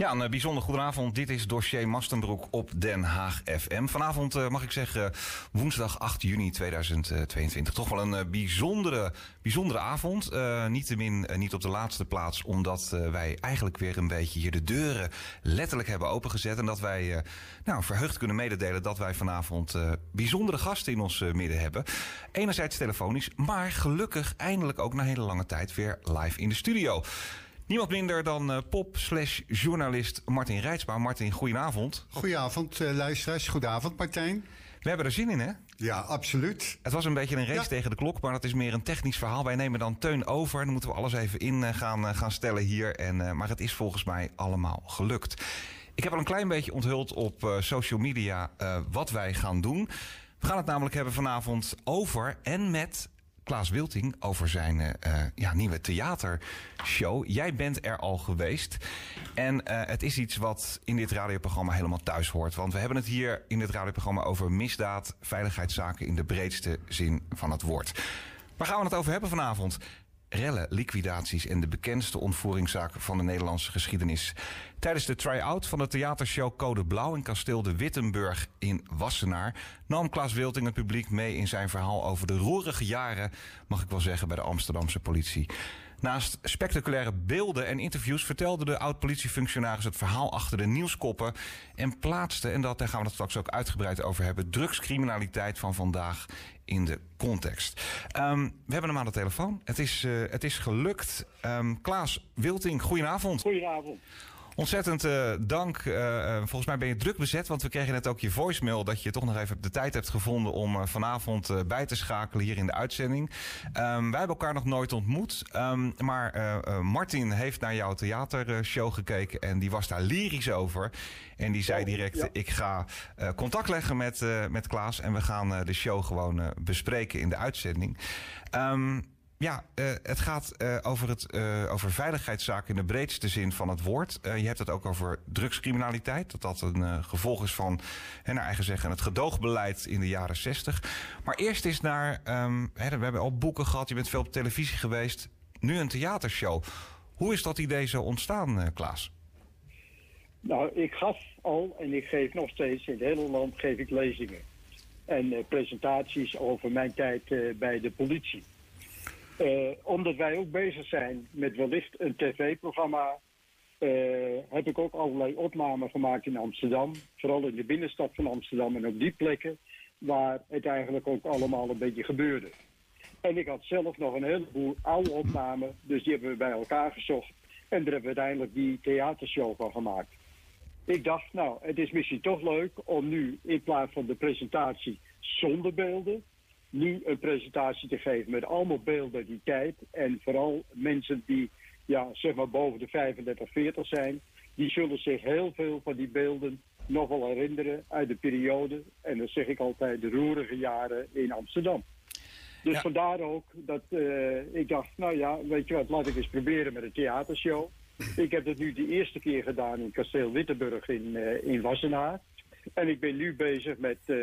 Ja, een bijzonder goedenavond. Dit is dossier Mastenbroek op Den Haag FM. Vanavond uh, mag ik zeggen woensdag 8 juni 2022. Toch wel een bijzondere, bijzondere avond. Uh, Niettemin niet op de laatste plaats, omdat wij eigenlijk weer een beetje hier de deuren letterlijk hebben opengezet. En dat wij nou, verheugd kunnen mededelen dat wij vanavond bijzondere gasten in ons midden hebben. Enerzijds telefonisch, maar gelukkig eindelijk ook na hele lange tijd weer live in de studio. Niemand minder dan uh, pop slash journalist Martin Rijtsma. Martin, goedenavond. Goedenavond uh, luisteraars. Goedenavond Martijn. We hebben er zin in hè? Ja, absoluut. Het was een beetje een race Ja. tegen de klok, maar dat is meer een technisch verhaal. Wij nemen dan Teun over. Dan moeten we alles even in eh, gaan, eh, gaan stellen hier. En, eh, maar het is volgens mij allemaal gelukt. Ik heb al een klein beetje onthuld op eh, social media eh, wat wij gaan doen. We gaan het namelijk hebben vanavond over en met Klaas Wilting over zijn eh, eh, ja, nieuwe theatershow. Jij bent er al geweest. En eh, het is iets wat in dit radioprogramma helemaal thuis hoort. Want we hebben het hier in dit radioprogramma over misdaad, veiligheidszaken in de breedste zin van het woord. Waar gaan we het over hebben vanavond? Rellen, liquidaties en de bekendste ontvoeringszaak van de Nederlandse geschiedenis. Tijdens de try-out van de theatershow Code Blauw in kasteel de Wittenburg in Wassenaar nam Klaas Wilting het publiek mee in zijn verhaal over de roerige jaren, mag ik wel zeggen, bij de Amsterdamse politie. Naast spectaculaire beelden en interviews vertelde de oud-politiefunctionaris het verhaal achter de nieuwskoppen en plaatste, en dat, daar gaan we het straks ook uitgebreid over hebben, drugscriminaliteit van vandaag in de context. Ehm, we hebben hem aan de telefoon. Het is, eh, het is gelukt. Ehm, Klaas Wilting, goedenavond. Goedenavond. Ontzettend eh, dank. Eh, eh, volgens mij ben je druk bezet, want we kregen net ook je voicemail dat je toch nog even de tijd hebt gevonden om vanavond bij te schakelen hier in de uitzending. Ehm, wij hebben elkaar nog nooit ontmoet, Ehm, maar Martin heeft naar jouw theatershow gekeken en die was daar lyrisch over. En die zei Oh, direct, ja. ik ga contact leggen met, met Klaas en we gaan de show gewoon bespreken in de uitzending. Ehm, ja, eh, het gaat eh, over, het, eh, over veiligheidszaken in de breedste zin van het woord. Je hebt het ook over drugscriminaliteit. Dat dat een gevolg is van, hè, naar eigen zeggen, het gedoogbeleid in de jaren zestig. Maar eerst is naar, ehm, hè, we hebben al boeken gehad, je bent veel op televisie geweest. Nu een theatershow. Hoe is dat idee zo ontstaan, Klaas? Nou, ik gaf al en ik geef nog steeds in het hele land geef ik lezingen. En presentaties over mijn tijd bij de politie. Eh, omdat wij ook bezig zijn met wellicht een tv-programma, eh, heb ik ook allerlei opnamen gemaakt in Amsterdam. Vooral in de binnenstad van Amsterdam en op die plekken waar het eigenlijk ook allemaal een beetje gebeurde. En ik had zelf nog een heleboel oude opnamen, dus die hebben we bij elkaar gezocht. En daar hebben we uiteindelijk die theatershow van gemaakt. Ik dacht, nou, het is misschien toch leuk om nu in plaats van de presentatie zonder beelden, nu een presentatie te geven met allemaal beelden uit die tijd. En vooral mensen die, ja, zeg maar boven de 35, 40 zijn, die zullen zich heel veel van die beelden nog wel herinneren uit de periode, en dan zeg ik altijd, de roerige jaren in Amsterdam. Dus Ja. vandaar ook dat eh, ik dacht, nou ja, weet je wat, laat ik eens proberen met een theatershow. Ik heb het nu de eerste keer gedaan in kasteel Wittenburg in, eh, in Wassenaar. En ik ben nu bezig met eh,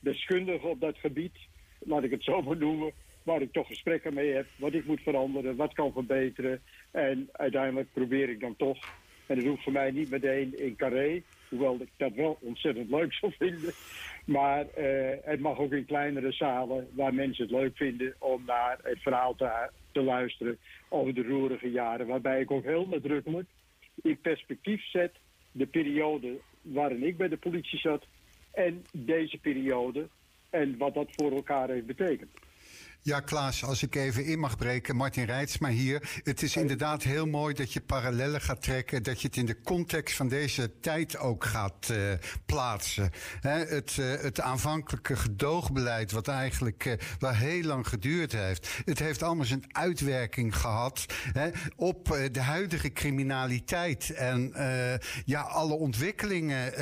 deskundigen op dat gebied, laat ik het zo maar noemen, waar ik toch gesprekken mee heb, wat ik moet veranderen, wat kan verbeteren. En uiteindelijk probeer ik dan toch, en dat hoeft voor mij niet meteen in Carré, hoewel ik dat wel ontzettend leuk zou vinden. Maar eh, het mag ook in kleinere zalen waar mensen het leuk vinden om naar het verhaal te, te luisteren over de roerige jaren. Waarbij ik ook heel nadrukkelijk in perspectief zet de periode waarin ik bij de politie zat en deze periode en wat dat voor elkaar heeft betekend. Ja, Klaas, als ik even in mag breken. Martin Rijtsma hier. Het is inderdaad heel mooi dat je parallellen gaat trekken. Dat je het in de context van deze tijd ook gaat eh, plaatsen. Het, eh, het aanvankelijke gedoogbeleid, wat eigenlijk eh, wel heel lang geduurd heeft. Het heeft allemaal zijn uitwerking gehad op de huidige criminaliteit. En ja, alle ontwikkelingen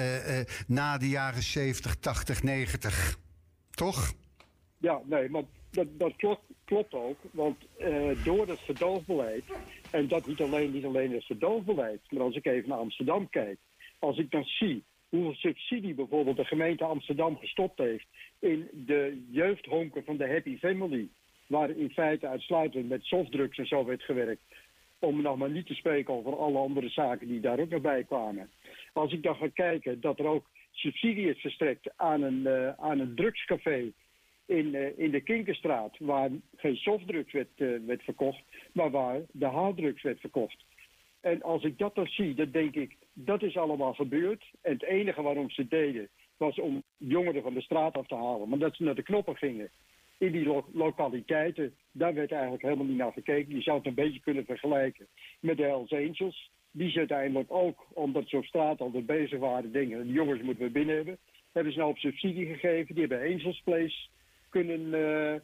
na de jaren 70, 80, 90. Toch? Ja, nee, maar dat, dat klopt, klopt ook. Want eh, door het gedoofbeleid, en dat niet alleen, niet alleen het gedoofbeleid, maar als ik even naar Amsterdam kijk, als ik dan zie hoeveel subsidie bijvoorbeeld de gemeente Amsterdam gestopt heeft in de jeugdhonken van de Happy Family, waar in feite uitsluitend met softdrugs en zo werd gewerkt. Om nog maar niet te spreken over alle andere zaken die daar ook nog bij kwamen. Als ik dan ga kijken dat er ook subsidie is verstrekt aan een, uh, aan een drugscafé in, uh, in de Kinkerstraat, waar geen softdrugs werd, uh, werd verkocht, maar waar de harddrugs werd verkocht. En als ik dat dan zie, dan denk ik, dat is allemaal gebeurd. En het enige waarom ze deden, was om jongeren van de straat af te halen. Maar dat ze naar de knoppen gingen in die lo lokaliteiten, daar werd eigenlijk helemaal niet naar gekeken. Je zou het een beetje kunnen vergelijken met de Hells Angels. Die ze uiteindelijk ook, omdat ze op straat altijd bezig waren, dingen, de jongens moeten we binnen hebben. Hebben ze nou op subsidie gegeven. Die hebben Place kunnen, uh,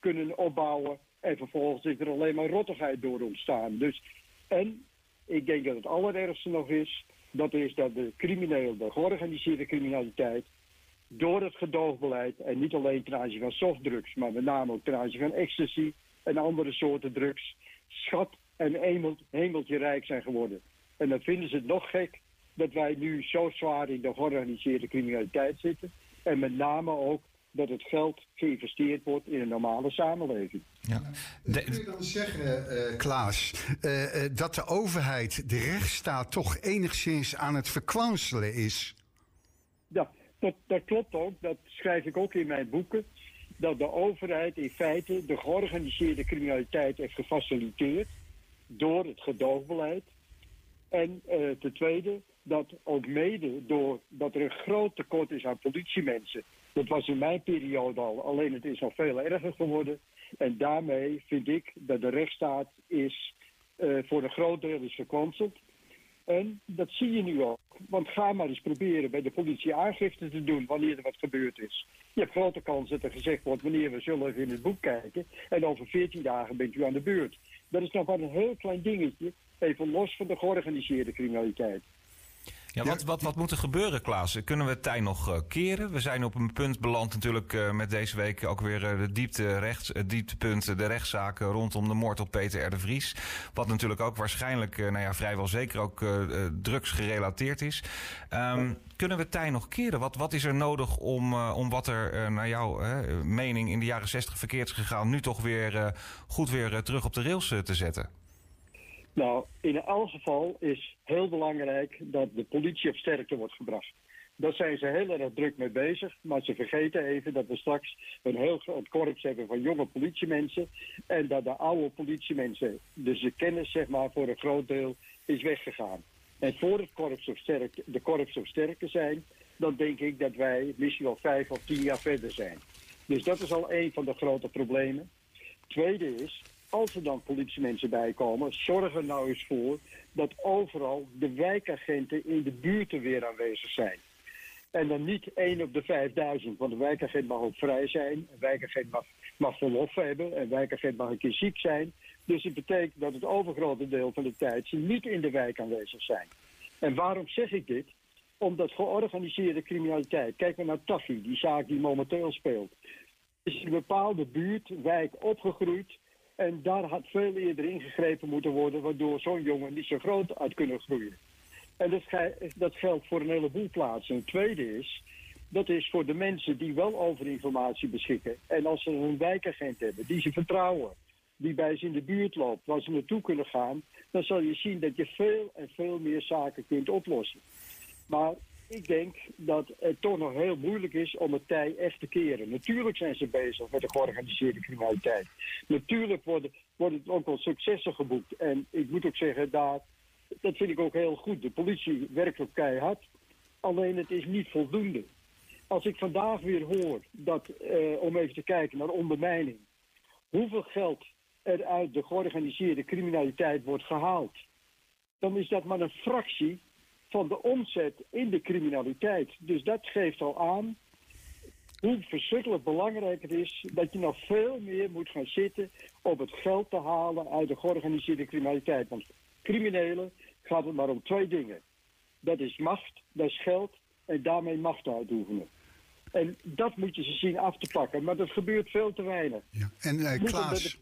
kunnen opbouwen. En vervolgens is er alleen maar rottigheid door ontstaan. Dus, en ik denk dat het allerergste nog is, dat is dat de crimineel, de georganiseerde criminaliteit, door het gedoogbeleid, en niet alleen ten aanzien van softdrugs, maar met name ook ten aanzien van ecstasy en andere soorten drugs, schat en hemeltje rijk zijn geworden. En dan vinden ze het nog gek dat wij nu zo zwaar in de georganiseerde criminaliteit zitten. En met name ook dat het geld geïnvesteerd wordt in een normale samenleving. Ja. De... Kun je dan zeggen, uh, Klaas, uh, uh, dat de overheid, de rechtsstaat, toch enigszins aan het verkwanselen is? Ja, dat, dat klopt ook. Dat schrijf ik ook in mijn boeken. Dat de overheid in feite de georganiseerde criminaliteit heeft gefaciliteerd door het gedoogbeleid. En uh, ten tweede, dat ook mede doordat er een groot tekort is aan politiemensen. Dat was in mijn periode al, alleen het is nog veel erger geworden. En daarmee vind ik dat de rechtsstaat is uh, voor een groot deel is verkwanseld. En dat zie je nu ook. Want ga maar eens proberen bij de politie aangifte te doen wanneer er wat gebeurd is. Je hebt grote kans dat er gezegd wordt wanneer we zullen in het boek kijken. En over 14 dagen bent u aan de beurt. Dat is nog maar een heel klein dingetje. Even los van de georganiseerde criminaliteit. Ja, wat, wat, wat moet er gebeuren, Klaas? Kunnen we het tij nog uh, keren? We zijn op een punt beland natuurlijk uh, met deze week ook weer uh, de diepte rechts, het dieptepunt, de rechtszaken rondom de moord op Peter R. de Vries. Wat natuurlijk ook waarschijnlijk, nou ja, vrijwel zeker ook drugs gerelateerd is. Um, kunnen we het tij nog keren? Wat, wat is er nodig om, om wat er naar jouw mening in de jaren 60 verkeerd is gegaan, nu toch weer goed weer terug op de rails te zetten? Nou, in elk geval is heel belangrijk dat de politie op sterkte wordt gebracht. Daar zijn ze heel erg druk mee bezig. Maar ze vergeten even dat we straks een heel groot korps hebben van jonge politiemensen. En dat de oude politiemensen, dus de kennis zeg maar voor een groot deel, is weggegaan. En voor het korps op de korps op sterkte zijn, dan denk ik dat wij misschien wel vijf of tien jaar verder zijn. Dus dat is al een van de grote problemen. Tweede is, als er dan politiemensen bijkomen, zorg er nou eens voor dat overal de wijkagenten in de buurten weer aanwezig zijn. En dan niet één op de 5000, want een wijkagent mag ook vrij zijn. Een wijkagent mag, mag verlof hebben. Een wijkagent mag een keer ziek zijn. Dus het betekent dat het overgrote deel van de tijd ze niet in de wijk aanwezig zijn. En waarom zeg ik dit? Omdat georganiseerde criminaliteit. Kijk maar naar Taffy, die zaak die momenteel speelt. Is in een bepaalde buurt, wijk opgegroeid en daar had veel eerder ingegrepen moeten worden, waardoor zo'n jongen niet zo groot uit kunnen groeien. En dat, dat geldt voor een heleboel plaatsen. Een tweede is, dat is voor de mensen die wel over informatie beschikken. En als ze een wijkagent hebben die ze vertrouwen, die bij ze in de buurt loopt, waar ze naartoe kunnen gaan, dan zal je zien dat je veel en veel meer zaken kunt oplossen. Maar ik denk dat het toch nog heel moeilijk is om het tij echt te keren. Natuurlijk zijn ze bezig met de georganiseerde criminaliteit. Natuurlijk worden, worden ook wel successen geboekt. En ik moet ook zeggen, daar, dat vind ik ook heel goed. De politie werkt ook keihard. Alleen het is niet voldoende. Als ik vandaag weer hoor dat, eh, om even te kijken naar ondermijning, hoeveel geld er uit de georganiseerde criminaliteit wordt gehaald, dan is dat maar een fractie van de omzet in de criminaliteit. Dus dat geeft al aan hoe verschrikkelijk belangrijk het is dat je nog veel meer moet gaan zitten op het geld te halen uit de georganiseerde criminaliteit. Want criminelen gaat het maar om twee dingen. Dat is macht, dat is geld en daarmee macht uitoefenen. En dat moet je ze zien af te pakken, maar dat gebeurt veel te weinig. Ja. En uh, Klaas,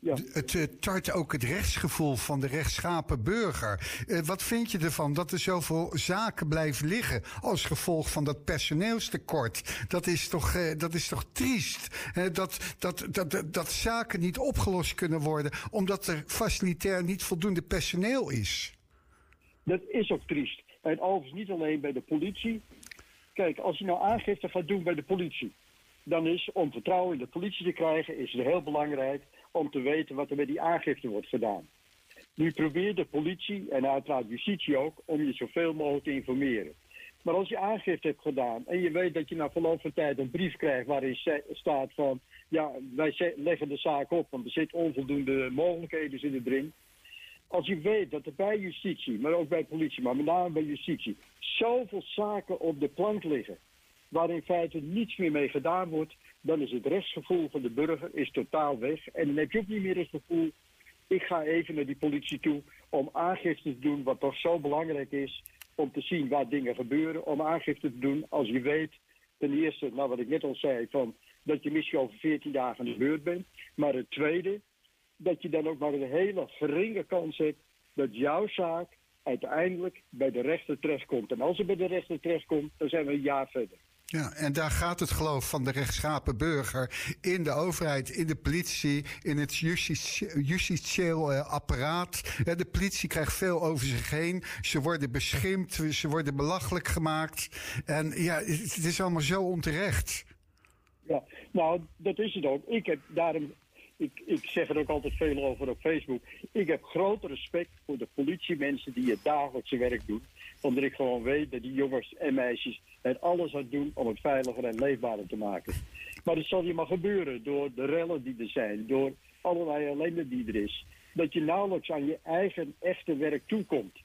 Ja. Het uh, tart ook het rechtsgevoel van de rechtschapen burger. Uh, wat vind je ervan dat er zoveel zaken blijven liggen als gevolg van dat personeelstekort? Dat is toch, uh, dat is toch triest? dat, dat, dat, dat zaken niet opgelost kunnen worden omdat er facilitair niet voldoende personeel is. Dat is ook triest. En overigens niet alleen bij de politie. Kijk, als je nou aangifte gaat doen bij de politie, dan is om vertrouwen in de politie te krijgen, is het heel belangrijk om te weten wat er met die aangifte wordt gedaan. Nu probeert de politie en uiteraard justitie ook om je zoveel mogelijk te informeren. Maar als je aangifte hebt gedaan en je weet dat je na verloop van tijd een brief krijgt waarin staat van ja, wij leggen de zaak op, want er zitten onvoldoende mogelijkheden in de dring. Als je weet dat er bij justitie, maar ook bij politie, maar met name bij justitie, zoveel zaken op de plank liggen, waar in feite niets meer mee gedaan wordt, dan is het rechtsgevoel van de burger is totaal weg. En dan heb je ook niet meer het gevoel, ik ga even naar die politie toe om aangifte te doen, wat toch zo belangrijk is, om te zien waar dingen gebeuren, om aangifte te doen als je weet, ten eerste, nou wat ik net al zei, van dat je misschien over 14 dagen aan de beurt bent. Maar het tweede, dat je dan ook maar een hele geringe kans hebt dat jouw zaak uiteindelijk bij de rechter terechtkomt. En als het bij de rechter terechtkomt, dan zijn we een jaar verder. Ja, en daar gaat het geloof van de rechtschapen burger in de overheid, in de politie, in het justitieel uh, apparaat. De politie krijgt veel over zich heen. Ze worden beschimpt, ze worden belachelijk gemaakt. En ja, het is allemaal zo onterecht. Ja, nou, dat is het ook. Ik heb daarom ik, ik zeg er ook altijd veel over op Facebook. Ik heb groot respect voor de politiemensen die het dagelijkse werk doen. Omdat ik gewoon weet dat die jongens en meisjes er alles aan doen om het veiliger en leefbaarder te maken. Maar het zal je maar gebeuren door de rellen die er zijn, door allerlei ellende die er is. Dat je nauwelijks aan je eigen echte werk toekomt.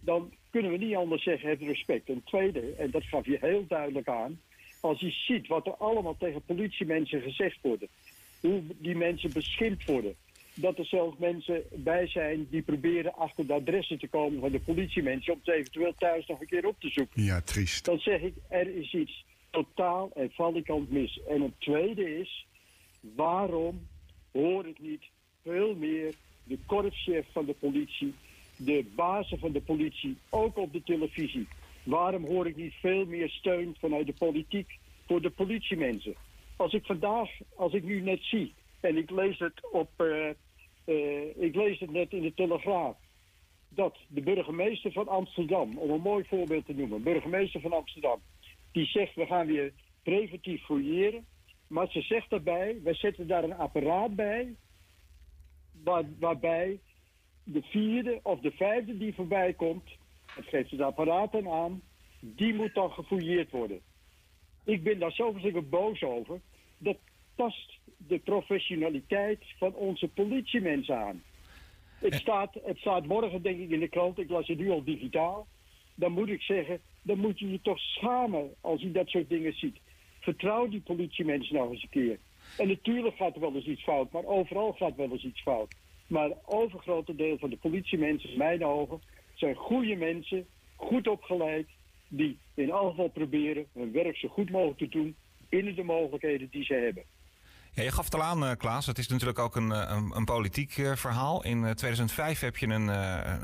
Dan kunnen we niet anders zeggen, het respect. Een tweede, en dat gaf je heel duidelijk aan, als je ziet wat er allemaal tegen politiemensen gezegd wordt hoe die mensen beschimpt worden. Dat er zelfs mensen bij zijn die proberen achter de adressen te komen van de politiemensen om het eventueel thuis nog een keer op te zoeken. Ja, triest. Dan zeg ik, er is iets totaal en valikant mis. En het tweede is, waarom hoor ik niet veel meer de korpschef van de politie, de bazen van de politie, ook op de televisie. Waarom hoor ik niet veel meer steun vanuit de politiek voor de politiemensen? Als ik vandaag, als ik nu net zie, en ik lees het op, uh, uh, ik lees het net in de Telegraaf, dat de burgemeester van Amsterdam, om een mooi voorbeeld te noemen, burgemeester van Amsterdam, die zegt we gaan weer preventief fouilleren, maar ze zegt daarbij, wij zetten daar een apparaat bij, waar, waarbij de vierde of de vijfde die voorbij komt, dat geeft het apparaat dan aan, die moet dan gefouilleerd worden. Ik ben daar zo verschrikkelijk boos over. Dat tast de professionaliteit van onze politiemensen aan. Het staat, het staat morgen denk ik in de krant, ik las het nu al digitaal. Dan moet ik zeggen, dan moet je je toch schamen als je dat soort dingen ziet. Vertrouw die politiemensen nog eens een keer. En natuurlijk gaat er wel eens iets fout, maar overal gaat wel eens iets fout. Maar het overgrote deel van de politiemensen, in mijn ogen, zijn goede mensen, goed opgeleid, die in elk geval proberen hun werk zo goed mogelijk te doen binnen de mogelijkheden die ze hebben. Ja, je gaf het al aan, uh, Klaas. Het is natuurlijk ook een, eh, een, een politiek uh, verhaal. In 2005 heb je een,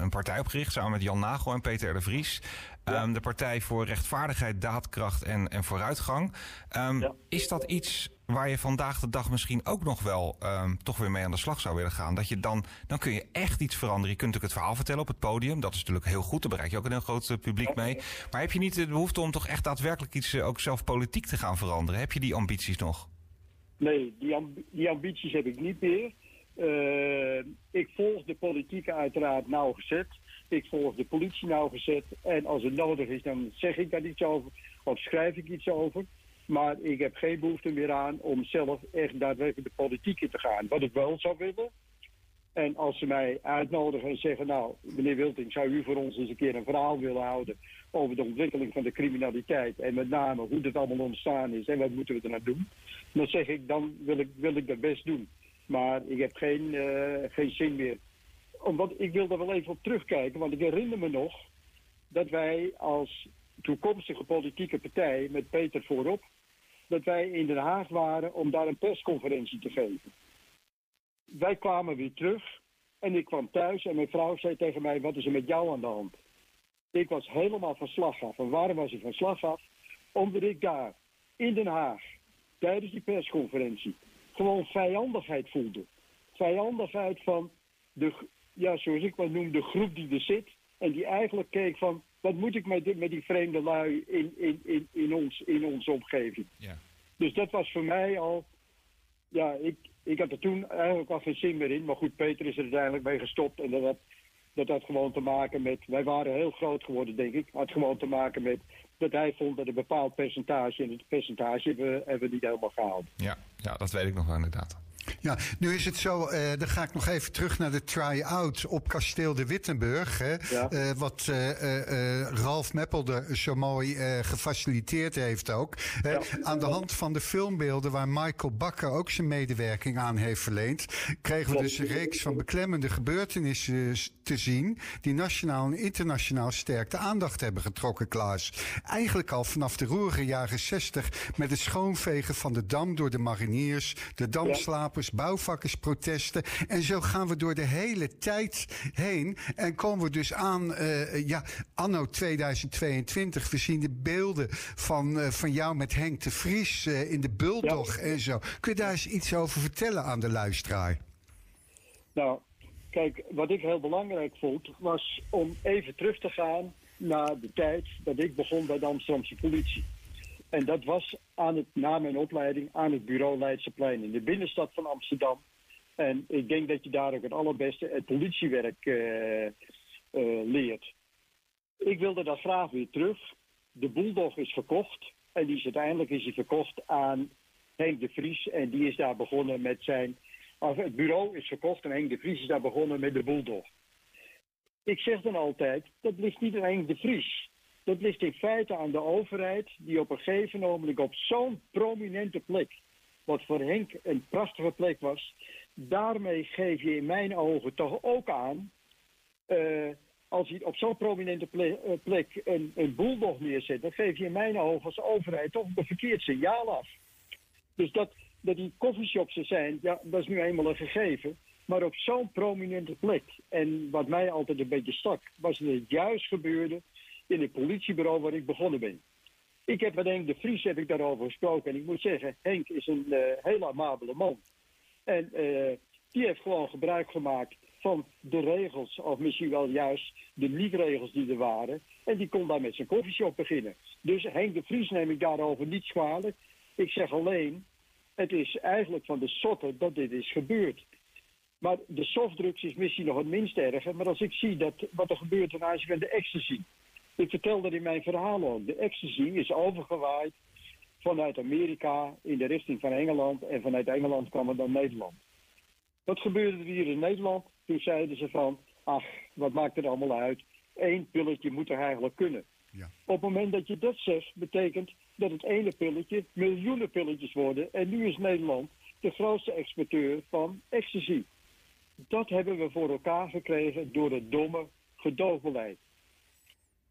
een partij opgericht samen met Jan Nagel en Peter de Vries. Ja. Um, de Partij voor Rechtvaardigheid, Daadkracht en, en Vooruitgang. Um, ja. Is dat iets waar je vandaag de dag misschien ook nog wel um, toch weer mee aan de slag zou willen gaan? Dat je dan, dan kun je echt iets veranderen. Je kunt natuurlijk het verhaal vertellen op het podium. Dat is natuurlijk heel goed. Daar bereik je ook een heel groot publiek mee. Maar heb je niet de behoefte om toch echt daadwerkelijk iets ook zelf politiek te gaan veranderen? Heb je die ambities nog? Nee, die, amb die ambities heb ik niet meer. Uh, ik volg de politiek uiteraard nauwgezet. Ik volg de politie nauwgezet. En als het nodig is, dan zeg ik daar iets over. Of schrijf ik iets over. Maar ik heb geen behoefte meer aan om zelf echt daadwerkelijk de politiek in te gaan. Wat ik wel zou willen. En als ze mij uitnodigen en zeggen, nou, meneer Wilting, zou u voor ons eens een keer een verhaal willen houden over de ontwikkeling van de criminaliteit en met name hoe dit allemaal ontstaan is en wat moeten we er nou doen, dan zeg ik, dan wil ik, wil ik dat best doen. Maar ik heb geen, uh, geen zin meer. Omdat ik wil er wel even op terugkijken, want ik herinner me nog dat wij als toekomstige politieke partij met Peter voorop, dat wij in Den Haag waren om daar een persconferentie te geven. wij kwamen weer terug en ik kwam thuis en mijn vrouw zei tegen mij: Wat is er met jou aan de hand? Ik was helemaal van slag af. En waarom was ik van slag af? Omdat ik daar in Den Haag tijdens die persconferentie gewoon vijandigheid voelde. Vijandigheid van de, ja, zoals ik maar noem, de groep die er zit. En die eigenlijk keek van, wat moet ik met, met die vreemde lui in, in, in, in, ons, in onze omgeving? Ja. Dus dat was voor mij al, ja, ik, ik had er toen eigenlijk al geen zin meer in. Maar goed, Peter is er uiteindelijk mee gestopt. En dat had, dat had gewoon te maken met, wij waren heel groot geworden, denk ik. Had gewoon te maken met dat hij vond dat een bepaald percentage, en het percentage hebben, we- hebben we niet helemaal gehaald. Ja, ja, dat weet ik nog wel inderdaad. Ja, nu is het zo, eh, dan ga ik nog even terug naar de try-out op Kasteel de Wittenburg. Hè, Ja. eh, wat eh, Ralf Meppelder zo mooi gefaciliteerd heeft ook. Hè. Ja. Aan de hand van de filmbeelden waar Michael Bakker ook zijn medewerking aan heeft verleend... kregen we dus een reeks van beklemmende gebeurtenissen te zien... die nationaal en internationaal sterk de aandacht hebben getrokken, Klaas. Eigenlijk al vanaf de roerige jaren 60 met het schoonvegen van de Dam door de mariniers... de damslapers, bouwvakkersprotesten. En zo gaan we door de hele tijd heen. En komen we dus aan, eh, ja, anno 2022. We zien de beelden van, eh, van jou met Henk de Vries eh, in de Bulldog en zo. Kun je daar eens iets over vertellen aan de luisteraar? Nou, kijk, wat ik heel belangrijk vond, was om even terug te gaan naar de tijd dat ik begon bij de Amsterdamse politie. En dat was aan het, na mijn opleiding aan het bureau Leidseplein in de binnenstad van Amsterdam. En ik denk dat je daar ook het allerbeste het politiewerk eh, eh, leert. Ik wilde dat graag weer terug. De Bulldog is verkocht. En die uiteindelijk is die verkocht aan Henk de Vries. En die is daar begonnen met zijn. Of het bureau is verkocht en Henk de Vries is daar begonnen met de Bulldog. Ik zeg dan altijd: dat ligt niet aan Henk de Vries. Dat ligt in feite aan de overheid, die op een gegeven moment op zo'n prominente plek, wat voor Henk een prachtige plek was, daarmee geef je in mijn ogen toch ook aan, eh, als je op zo'n prominente eh, plek een, een bulldog neerzet, dan geef je in mijn ogen als overheid toch een verkeerd signaal af. Dus dat, dat die coffeeshops er zijn, ja, dat is nu eenmaal een gegeven. Maar op zo'n prominente plek. En wat mij altijd een beetje stak, was dat het juist gebeurde in het politiebureau waar ik begonnen ben. Ik heb met Henk de Vries heb ik daarover gesproken. En ik moet zeggen, Henk is een eh, heel amabele man. En eh, die heeft gewoon gebruik gemaakt van de regels, of misschien wel juist de niet-regels die er waren. En die kon daar met zijn koffieshop beginnen. Dus Henk de Vries neem ik daarover niet kwalijk. Ik zeg alleen, het is eigenlijk van de sotte dat dit is gebeurd. Maar de softdrugs is misschien nog het minst erge. Maar als ik zie dat, wat er gebeurt ten aanzien van de ecstasy. Ik vertel dat in mijn verhaal ook. De ecstasy is overgewaaid vanuit Amerika in de richting van Engeland. En vanuit Engeland kwam het dan Nederland. Wat gebeurde er hier in Nederland? Toen zeiden ze van, ach, wat maakt het allemaal uit? Eén pilletje moet er eigenlijk kunnen. Ja. Op het moment dat je dat zegt, betekent dat het ene pilletje miljoenen pilletjes worden. En nu is Nederland de grootste exporteur van ecstasy. Dat hebben we voor elkaar gekregen door het domme gedoogbeleid.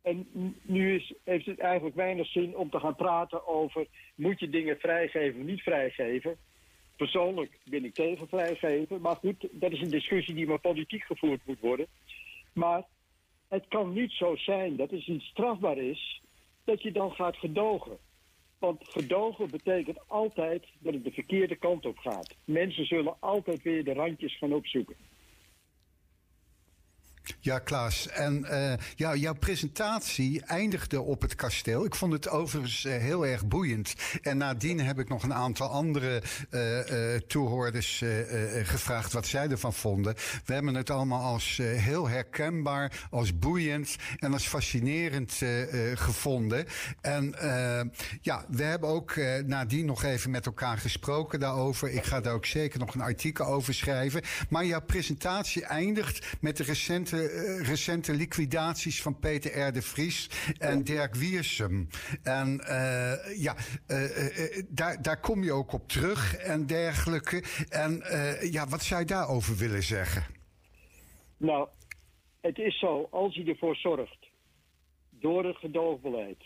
En nu is, heeft het eigenlijk weinig zin om te gaan praten over... moet je dingen vrijgeven of niet vrijgeven. Persoonlijk ben ik tegen vrijgeven. Maar goed, dat is een discussie die maar politiek gevoerd moet worden. Maar het kan niet zo zijn dat als iets strafbaar is... dat je dan gaat gedogen. Want gedogen betekent altijd dat het de verkeerde kant op gaat. Mensen zullen altijd weer de randjes gaan opzoeken. Ja, Klaas. En eh, ja, jouw presentatie eindigde op het kasteel. Ik vond het overigens eh, heel erg boeiend. En nadien heb ik nog een aantal andere eh, eh, toehoorders eh, eh, gevraagd wat zij ervan vonden. We hebben het allemaal als heel herkenbaar, als boeiend en als fascinerend gevonden. En ja, we hebben ook nadien nog even met elkaar gesproken daarover. Ik ga daar ook zeker nog een artikel over schrijven. Maar jouw presentatie eindigt met de recente, eh, recente liquidaties van Peter R. de Vries en Dirk Wiersum. En eh, ja, eh, daar, daar kom je ook op terug en dergelijke. En ja, wat zou je daarover willen zeggen? Nou, het is zo, als je ervoor zorgt, door het gedoogbeleid,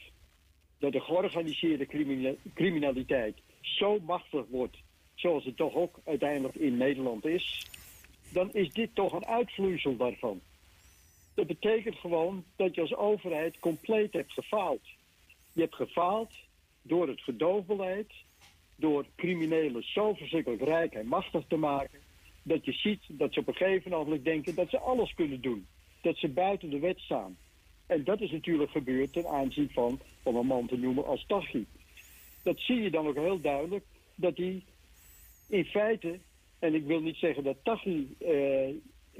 dat de georganiseerde crimina- criminaliteit zo machtig wordt, zoals het toch ook uiteindelijk in Nederland is, dan is dit toch een uitvloeisel daarvan. Dat betekent gewoon dat je als overheid compleet hebt gefaald. Je hebt gefaald door het gedoofbeleid, door criminelen zo verschrikkelijk rijk en machtig te maken, dat je ziet dat ze op een gegeven moment denken dat ze alles kunnen doen. Dat ze buiten de wet staan. En dat is natuurlijk gebeurd ten aanzien van, om een man te noemen als Tachi. Dat zie je dan ook heel duidelijk, dat hij in feite, en ik wil niet zeggen dat Tachi eh,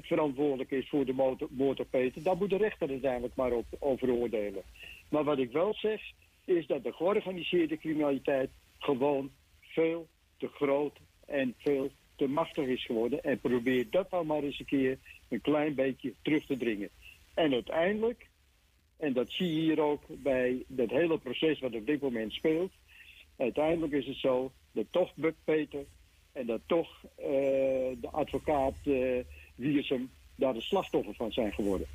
verantwoordelijk is voor de op Peter, daar moet de rechter uiteindelijk maar op, over oordelen. Maar wat ik wel zeg, is dat de georganiseerde criminaliteit gewoon veel te groot en veel te machtig is geworden. En probeer dat dan maar eens een keer een klein beetje terug te dringen. En uiteindelijk, en dat zie je hier ook bij dat hele proces wat op dit moment speelt. Uiteindelijk is het zo dat toch Buck Peter en dat toch uh, de advocaat uh, Wiersum daar de slachtoffer van zijn geworden.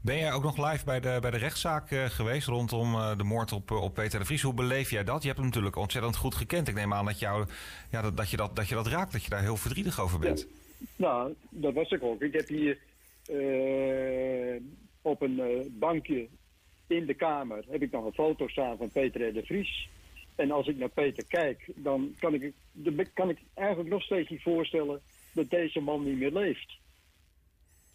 Ben jij ook nog live bij de, bij de rechtszaak uh, geweest rondom uh, de moord op, op Peter de Vries? Hoe beleef jij dat? Je hebt hem natuurlijk ontzettend goed gekend. Ik neem aan dat, jou, ja, dat, dat, je, dat, dat je dat raakt, dat je daar heel verdrietig over bent. Ja. Nou, dat was ik ook. Ik heb hier uh, op een bankje in de kamer heb ik nog een foto staan van Peter de Vries. En als ik naar Peter kijk, dan kan ik, kan ik eigenlijk nog steeds niet voorstellen dat deze man niet meer leeft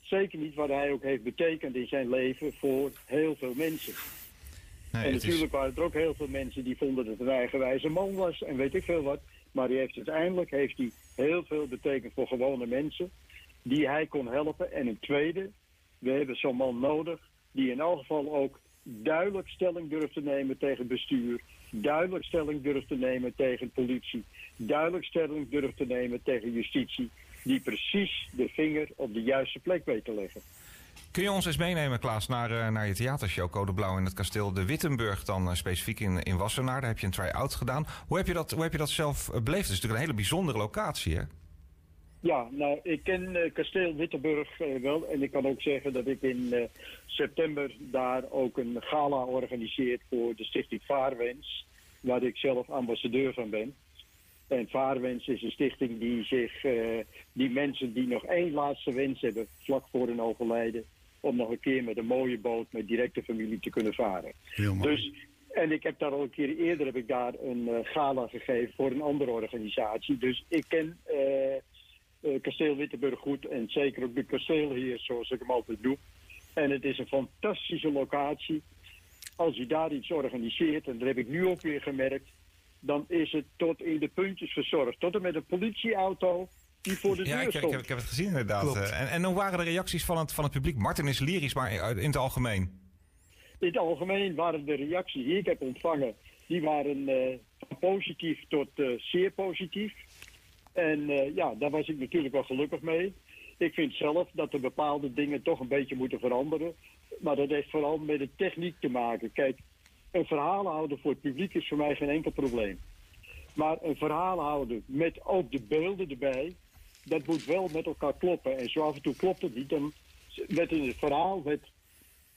zeker niet wat hij ook heeft betekend in zijn leven voor heel veel mensen. Nee, en natuurlijk is... waren er ook heel veel mensen die vonden dat het een eigenwijze man was en weet ik veel wat. Maar hij heeft uiteindelijk heeft hij heel veel betekend voor gewone mensen die hij kon helpen. En een tweede, we hebben zo'n man nodig die in elk geval ook duidelijk stelling durft te nemen tegen bestuur. Duidelijk stelling durft te nemen tegen politie. Duidelijk stelling durft te nemen tegen justitie die precies de vinger op de juiste plek weet te leggen. Kun je ons eens meenemen, Klaas, naar, uh, naar je theatershow Code Blauw in het kasteel de Wittenburg, dan uh, specifiek in, in Wassenaar. Daar heb je een try-out gedaan. Hoe heb je dat, hoe heb je dat zelf uh, beleefd? Het is natuurlijk een hele bijzondere locatie, hè? Ja, nou, ik ken kasteel Wittenburg wel. En ik kan ook zeggen dat ik in september daar ook een gala organiseer voor de stichting Vaarwens. Waar ik zelf ambassadeur van ben. En Vaarwens is een stichting die zich, uh, die mensen die nog één laatste wens hebben vlak voor hun overlijden, om nog een keer met een mooie boot met directe familie te kunnen varen. Heel mooi. Dus, en ik heb daar al een keer eerder heb ik daar een uh, gala gegeven voor een andere organisatie. Dus ik ken uh, Kasteel Wittenburg goed en zeker ook de kasteelheer zoals ik hem altijd doe. En het is een fantastische locatie. Als je daar iets organiseert, en dat heb ik nu ook weer gemerkt, dan is het tot in de puntjes verzorgd. Tot en met een politieauto die voor de ja, deur ik, stond. Ja, ik, heb het gezien inderdaad. Uh, en, en hoe waren de reacties van het, van het publiek? Martin is lyrisch, maar in het algemeen? In het algemeen waren de reacties die ik heb ontvangen... die waren uh, positief tot uh, zeer positief. En ja, daar was ik natuurlijk wel gelukkig mee. Ik vind zelf dat er bepaalde dingen toch een beetje moeten veranderen. Maar dat heeft vooral met de techniek te maken. Kijk, een verhaal houden voor het publiek is voor mij geen enkel probleem. Maar een verhaal houden met ook de beelden erbij, dat moet wel met elkaar kloppen. En zo af en toe klopt het niet. Dan werd in het verhaal werd,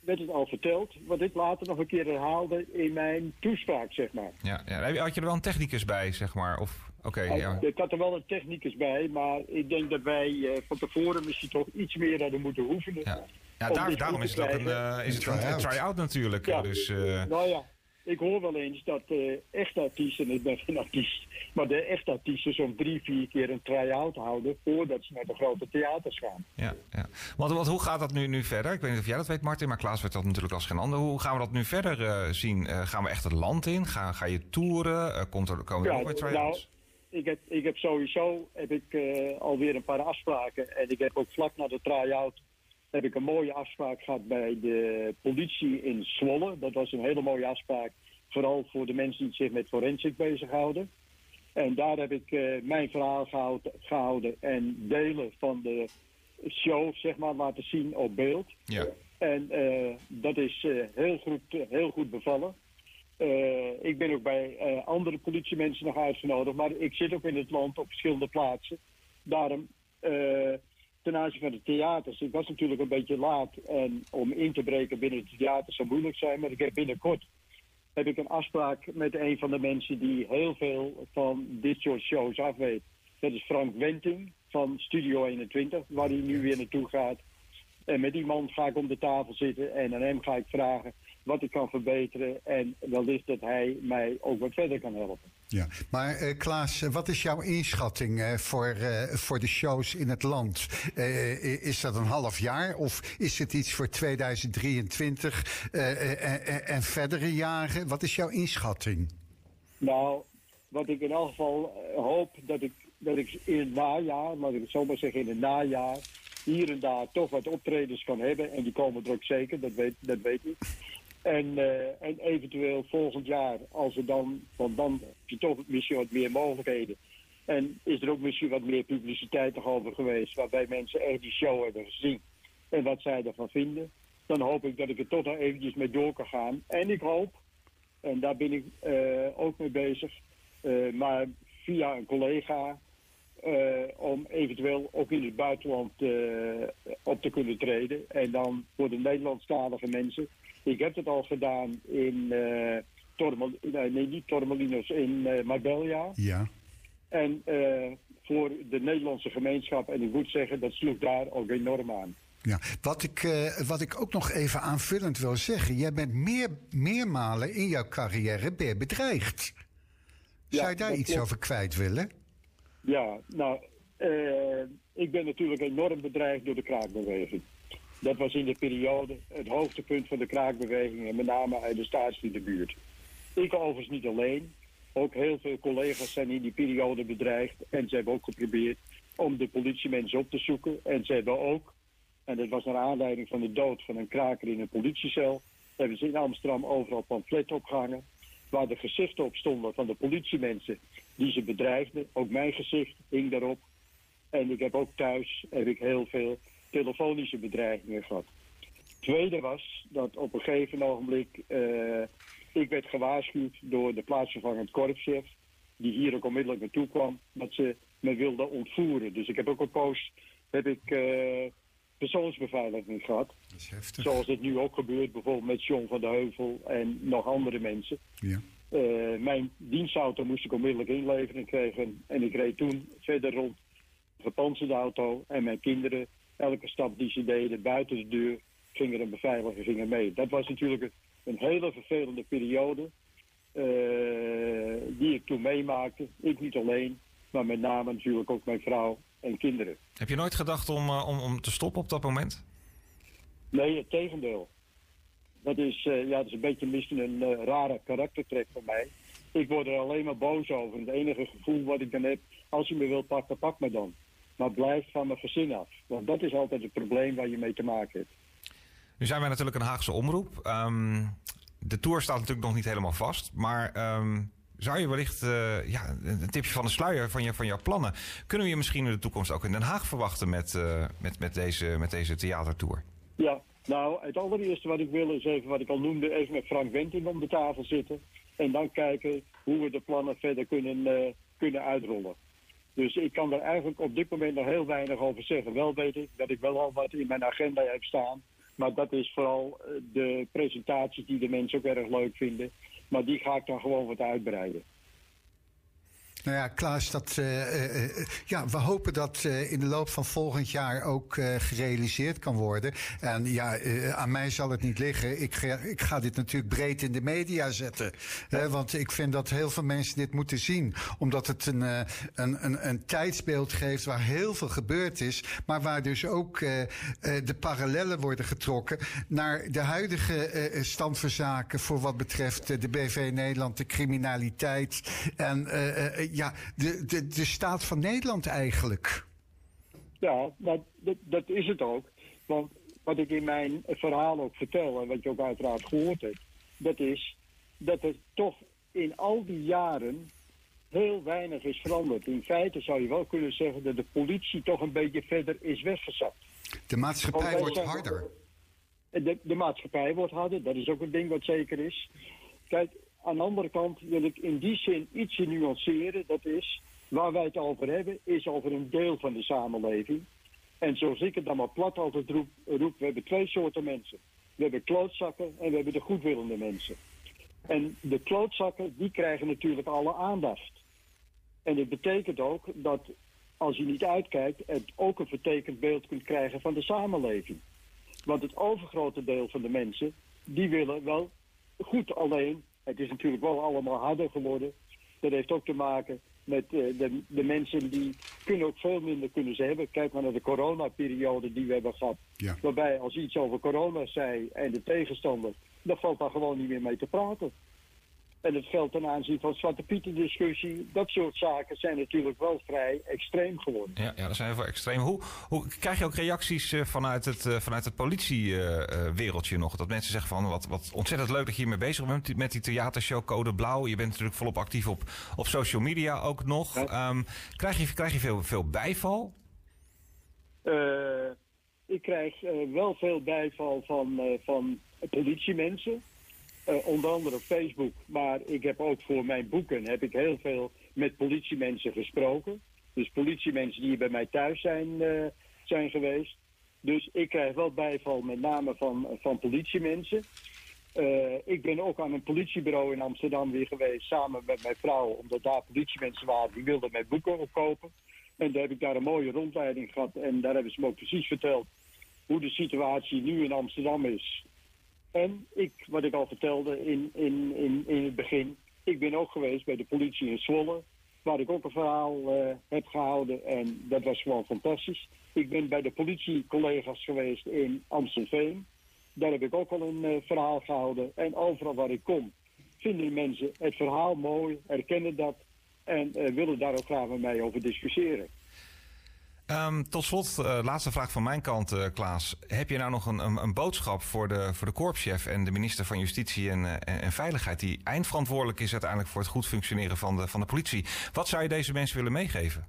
werd het al verteld, wat ik later nog een keer herhaalde in mijn toespraak, zeg maar. Ja, ja. had je er wel een technicus bij, zeg maar? Of, oké. Okay, ja. Ik had er wel een technicus bij, maar ik denk dat wij uh, van tevoren misschien toch iets meer hadden moeten oefenen. Ja. Ja, daar, daarom is het ook een, uh, is het een try-out natuurlijk. Ja. Dus, uh... Nou ja, ik hoor wel eens dat uh, echte artiesten, ik ben geen artiest, maar de echte artiesten zo'n drie, vier keer een try-out houden voordat ze naar de grote theaters gaan. Ja, ja. Want, want hoe gaat dat nu, nu verder? Ik weet niet of jij dat weet, Martin, maar Klaas weet dat natuurlijk als geen ander. Hoe gaan we dat nu verder uh, zien? Uh, gaan we echt het land in? Ga, ga je toeren? komt er, komen er ja, nog weer try-outs? Nou, ik heb, ik heb sowieso heb ik, alweer een paar afspraken en ik heb ook vlak na de try-out heb ik een mooie afspraak gehad bij de politie in Zwolle. Dat was een hele mooie afspraak, vooral voor de mensen die zich met forensic bezighouden. En daar heb ik uh, mijn verhaal gehouden, gehouden, en delen van de show, zeg maar, laten zien op beeld. Ja. En uh, dat is uh, heel, goed, heel goed bevallen. ik ben ook bij andere politiemensen nog uitgenodigd, maar ik zit ook in het land op verschillende plaatsen. Daarom ten aanzien van de theaters. Ik was natuurlijk een beetje laat en om in te breken binnen het theater zou moeilijk zijn. Maar ik heb binnenkort heb ik een afspraak met een van de mensen die heel veel van dit soort shows af weet. Dat is Frank Wenting van Studio 21, waar hij nu weer naartoe gaat. En met die man ga ik om de tafel zitten en aan hem ga ik vragen wat ik kan verbeteren. En wellicht dat hij mij ook wat verder kan helpen. Ja, maar uh, Klaas, wat is jouw inschatting uh, voor, uh, voor de shows in het land? is dat een half jaar of is het iets voor 2023 en, en verdere jaren? Wat is jouw inschatting? Nou, wat ik in elk geval hoop dat ik, dat ik in het najaar, laat ik het zo maar zeggen, in het najaar hier en daar toch wat optredens kan hebben. En die komen er ook zeker, dat weet, dat weet ik. En, uh, en eventueel volgend jaar, als er dan, want dan heb je toch misschien wat meer mogelijkheden. En is er ook misschien wat meer publiciteit over geweest, waarbij mensen echt die show hebben gezien. En wat zij ervan vinden. Dan hoop ik dat ik er toch nog eventjes mee door kan gaan. En ik hoop, en daar ben ik uh, ook mee bezig, uh, maar via een collega om eventueel ook in het buitenland op te kunnen treden. En dan voor de Nederlandstalige mensen. Ik heb het al gedaan in uh, Tormel, nee, niet Tormelinos, in Marbella. Ja. En voor de Nederlandse gemeenschap, en ik moet zeggen, dat sloeg daar ook enorm aan. Ja, wat ik, uh, wat ik ook nog even aanvullend wil zeggen. Jij bent meer, meermalen in jouw carrière bedreigd. Zou ja, je daar iets klopt. over kwijt willen? Ja, nou, uh, ik ben natuurlijk enorm bedreigd door de kraakbeweging. Dat was in de periode het hoogtepunt van de kraakbeweging en met name uit de staatsdienerbuurt. Ik overigens niet alleen. Ook heel veel collega's zijn in die periode bedreigd en ze hebben ook geprobeerd om de politiemensen op te zoeken. En ze hebben ook, en dat was naar aanleiding van de dood van een kraker in een politiecel, hebben ze in Amsterdam overal pamfletten opgehangen waar de gezichten op stonden van de politiemensen die ze bedreigden. Ook mijn gezicht hing daarop. En ik heb ook thuis heb ik heel veel telefonische bedreigingen gehad. Tweede was dat op een gegeven ogenblik uh, ik werd gewaarschuwd door de plaatsvervangend korpschef, die hier ook onmiddellijk naartoe kwam, dat ze me wilden ontvoeren. Dus ik heb ook een poos heb ik, uh, persoonsbeveiliging gehad. Dat is heftig. Zoals het nu ook gebeurt, bijvoorbeeld met John van de Heuvel en nog andere mensen. Ja. Uh, mijn dienstauto moest ik onmiddellijk inleveren kregen. En ik reed toen verder rond gepantserde auto. En mijn kinderen, elke stap die ze deden buiten de deur, gingen een beveiliger gingen mee. Dat was natuurlijk een hele vervelende periode. Uh, die ik toen meemaakte. Ik niet alleen, maar met name natuurlijk ook mijn vrouw en kinderen. Heb je nooit gedacht om, uh, om, om te stoppen op dat moment? Nee, het tegendeel. Dat is, uh, ja, dat is een beetje misschien een uh, rare karaktertrek van mij. Ik word er alleen maar boos over. Het enige gevoel wat ik dan heb, als je me wilt pakken, pak me dan. Maar blijf van mijn gezin af. Want dat is altijd het probleem waar je mee te maken hebt. Nu zijn wij natuurlijk een Haagse omroep. Um, de tour staat natuurlijk nog niet helemaal vast. Maar um, zou je wellicht uh, ja, een tipje van de sluier van, je, van jouw plannen... kunnen we je misschien in de toekomst ook in Den Haag verwachten met, uh, met, met, deze, met deze theatertour? Ja, nou, het allereerste wat ik wil is even wat ik al noemde... even met Frank Wenting om de tafel zitten. En dan kijken hoe we de plannen verder kunnen, uh, kunnen uitrollen. Dus ik kan er eigenlijk op dit moment nog heel weinig over zeggen. Wel weet ik dat ik wel al wat in mijn agenda heb staan... Maar dat is vooral de presentaties die de mensen ook erg leuk vinden. Maar die ga ik dan gewoon wat uitbreiden. Nou ja, Klaas, dat, uh, uh, ja, we hopen dat in de loop van volgend jaar ook gerealiseerd kan worden. En ja, aan mij zal het niet liggen. Ik ga, ik ga dit natuurlijk breed in de media zetten. Want ik vind dat heel veel mensen dit moeten zien. Omdat het een, een, een, een tijdsbeeld geeft waar heel veel gebeurd is. Maar waar dus ook de parallellen worden getrokken naar de huidige stand van zaken. Voor wat betreft de BV Nederland, de criminaliteit. En ja, de, de, de staat van Nederland eigenlijk. Ja, dat, dat, dat is het ook. Want wat ik in mijn verhaal ook vertel, en wat je ook uiteraard gehoord hebt, dat is dat er toch in al die jaren heel weinig is veranderd. In feite zou je wel kunnen zeggen dat de politie toch een beetje verder is weggezakt. De maatschappij wordt harder. De, de maatschappij wordt harder, dat is ook een ding wat zeker is. Kijk, aan de andere kant wil ik in die zin ietsje nuanceren. Dat is, waar wij het over hebben, is over een deel van de samenleving. En zoals ik het dan maar plat altijd roep, roep we hebben twee soorten mensen. We hebben klootzakken en we hebben de goedwillende mensen. En de klootzakken, die krijgen natuurlijk alle aandacht. En het betekent ook dat als je niet uitkijkt, het ook een vertekend beeld kunt krijgen van de samenleving. Want het overgrote deel van de mensen, die willen wel goed alleen. Het is natuurlijk wel allemaal harder geworden. Dat heeft ook te maken met eh, de, de mensen die kunnen ook veel minder kunnen ze hebben. Kijk maar naar de coronaperiode die we hebben gehad. Ja. Waarbij als iets over corona zei en de tegenstander, dan valt daar gewoon niet meer mee te praten. En het geldt ten aanzien van Zwarte Pieten discussie. Dat soort zaken zijn natuurlijk wel vrij extreem geworden. Ja, ja dat zijn heel extreem. Hoe, hoe krijg je ook reacties uh, vanuit het, uh, vanuit het politiewereldje uh, nog? Dat mensen zeggen van wat, wat ontzettend leuk dat je hiermee bezig bent met die theatershow Code Blauw. Je bent natuurlijk volop actief op, op social media ook nog. Ja. Um, krijg je, krijg je veel, veel bijval? ik krijg wel veel bijval van, van politiemensen. Uh, onder andere op Facebook. Maar ik heb ook voor mijn boeken heb ik heel veel met politiemensen gesproken. Dus politiemensen die bij mij thuis zijn, uh, zijn geweest. Dus ik krijg wel bijval met name van, van politiemensen. Uh, ik ben ook aan een politiebureau in Amsterdam weer geweest samen met mijn vrouw. Omdat daar politiemensen waren die wilden mijn boeken opkopen. En daar heb ik daar een mooie rondleiding gehad. En daar hebben ze me ook precies verteld hoe de situatie nu in Amsterdam is. En ik, wat ik al vertelde in, in, in, in het begin, ik ben ook geweest bij de politie in Zwolle, waar ik ook een verhaal uh, heb gehouden en dat was gewoon fantastisch. Ik ben bij de politiecollega's geweest in Amstelveen, daar heb ik ook al een uh, verhaal gehouden. En overal waar ik kom, vinden mensen het verhaal mooi, herkennen dat en uh, willen daar ook graag met mij over discussiëren. Um, tot slot, uh, laatste vraag van mijn kant, uh, Klaas. Heb je nou nog een, een, een, boodschap voor de, voor de korpschef en de minister van Justitie en, en, en, Veiligheid, die eindverantwoordelijk is uiteindelijk voor het goed functioneren van de, van de politie? Wat zou je deze mensen willen meegeven?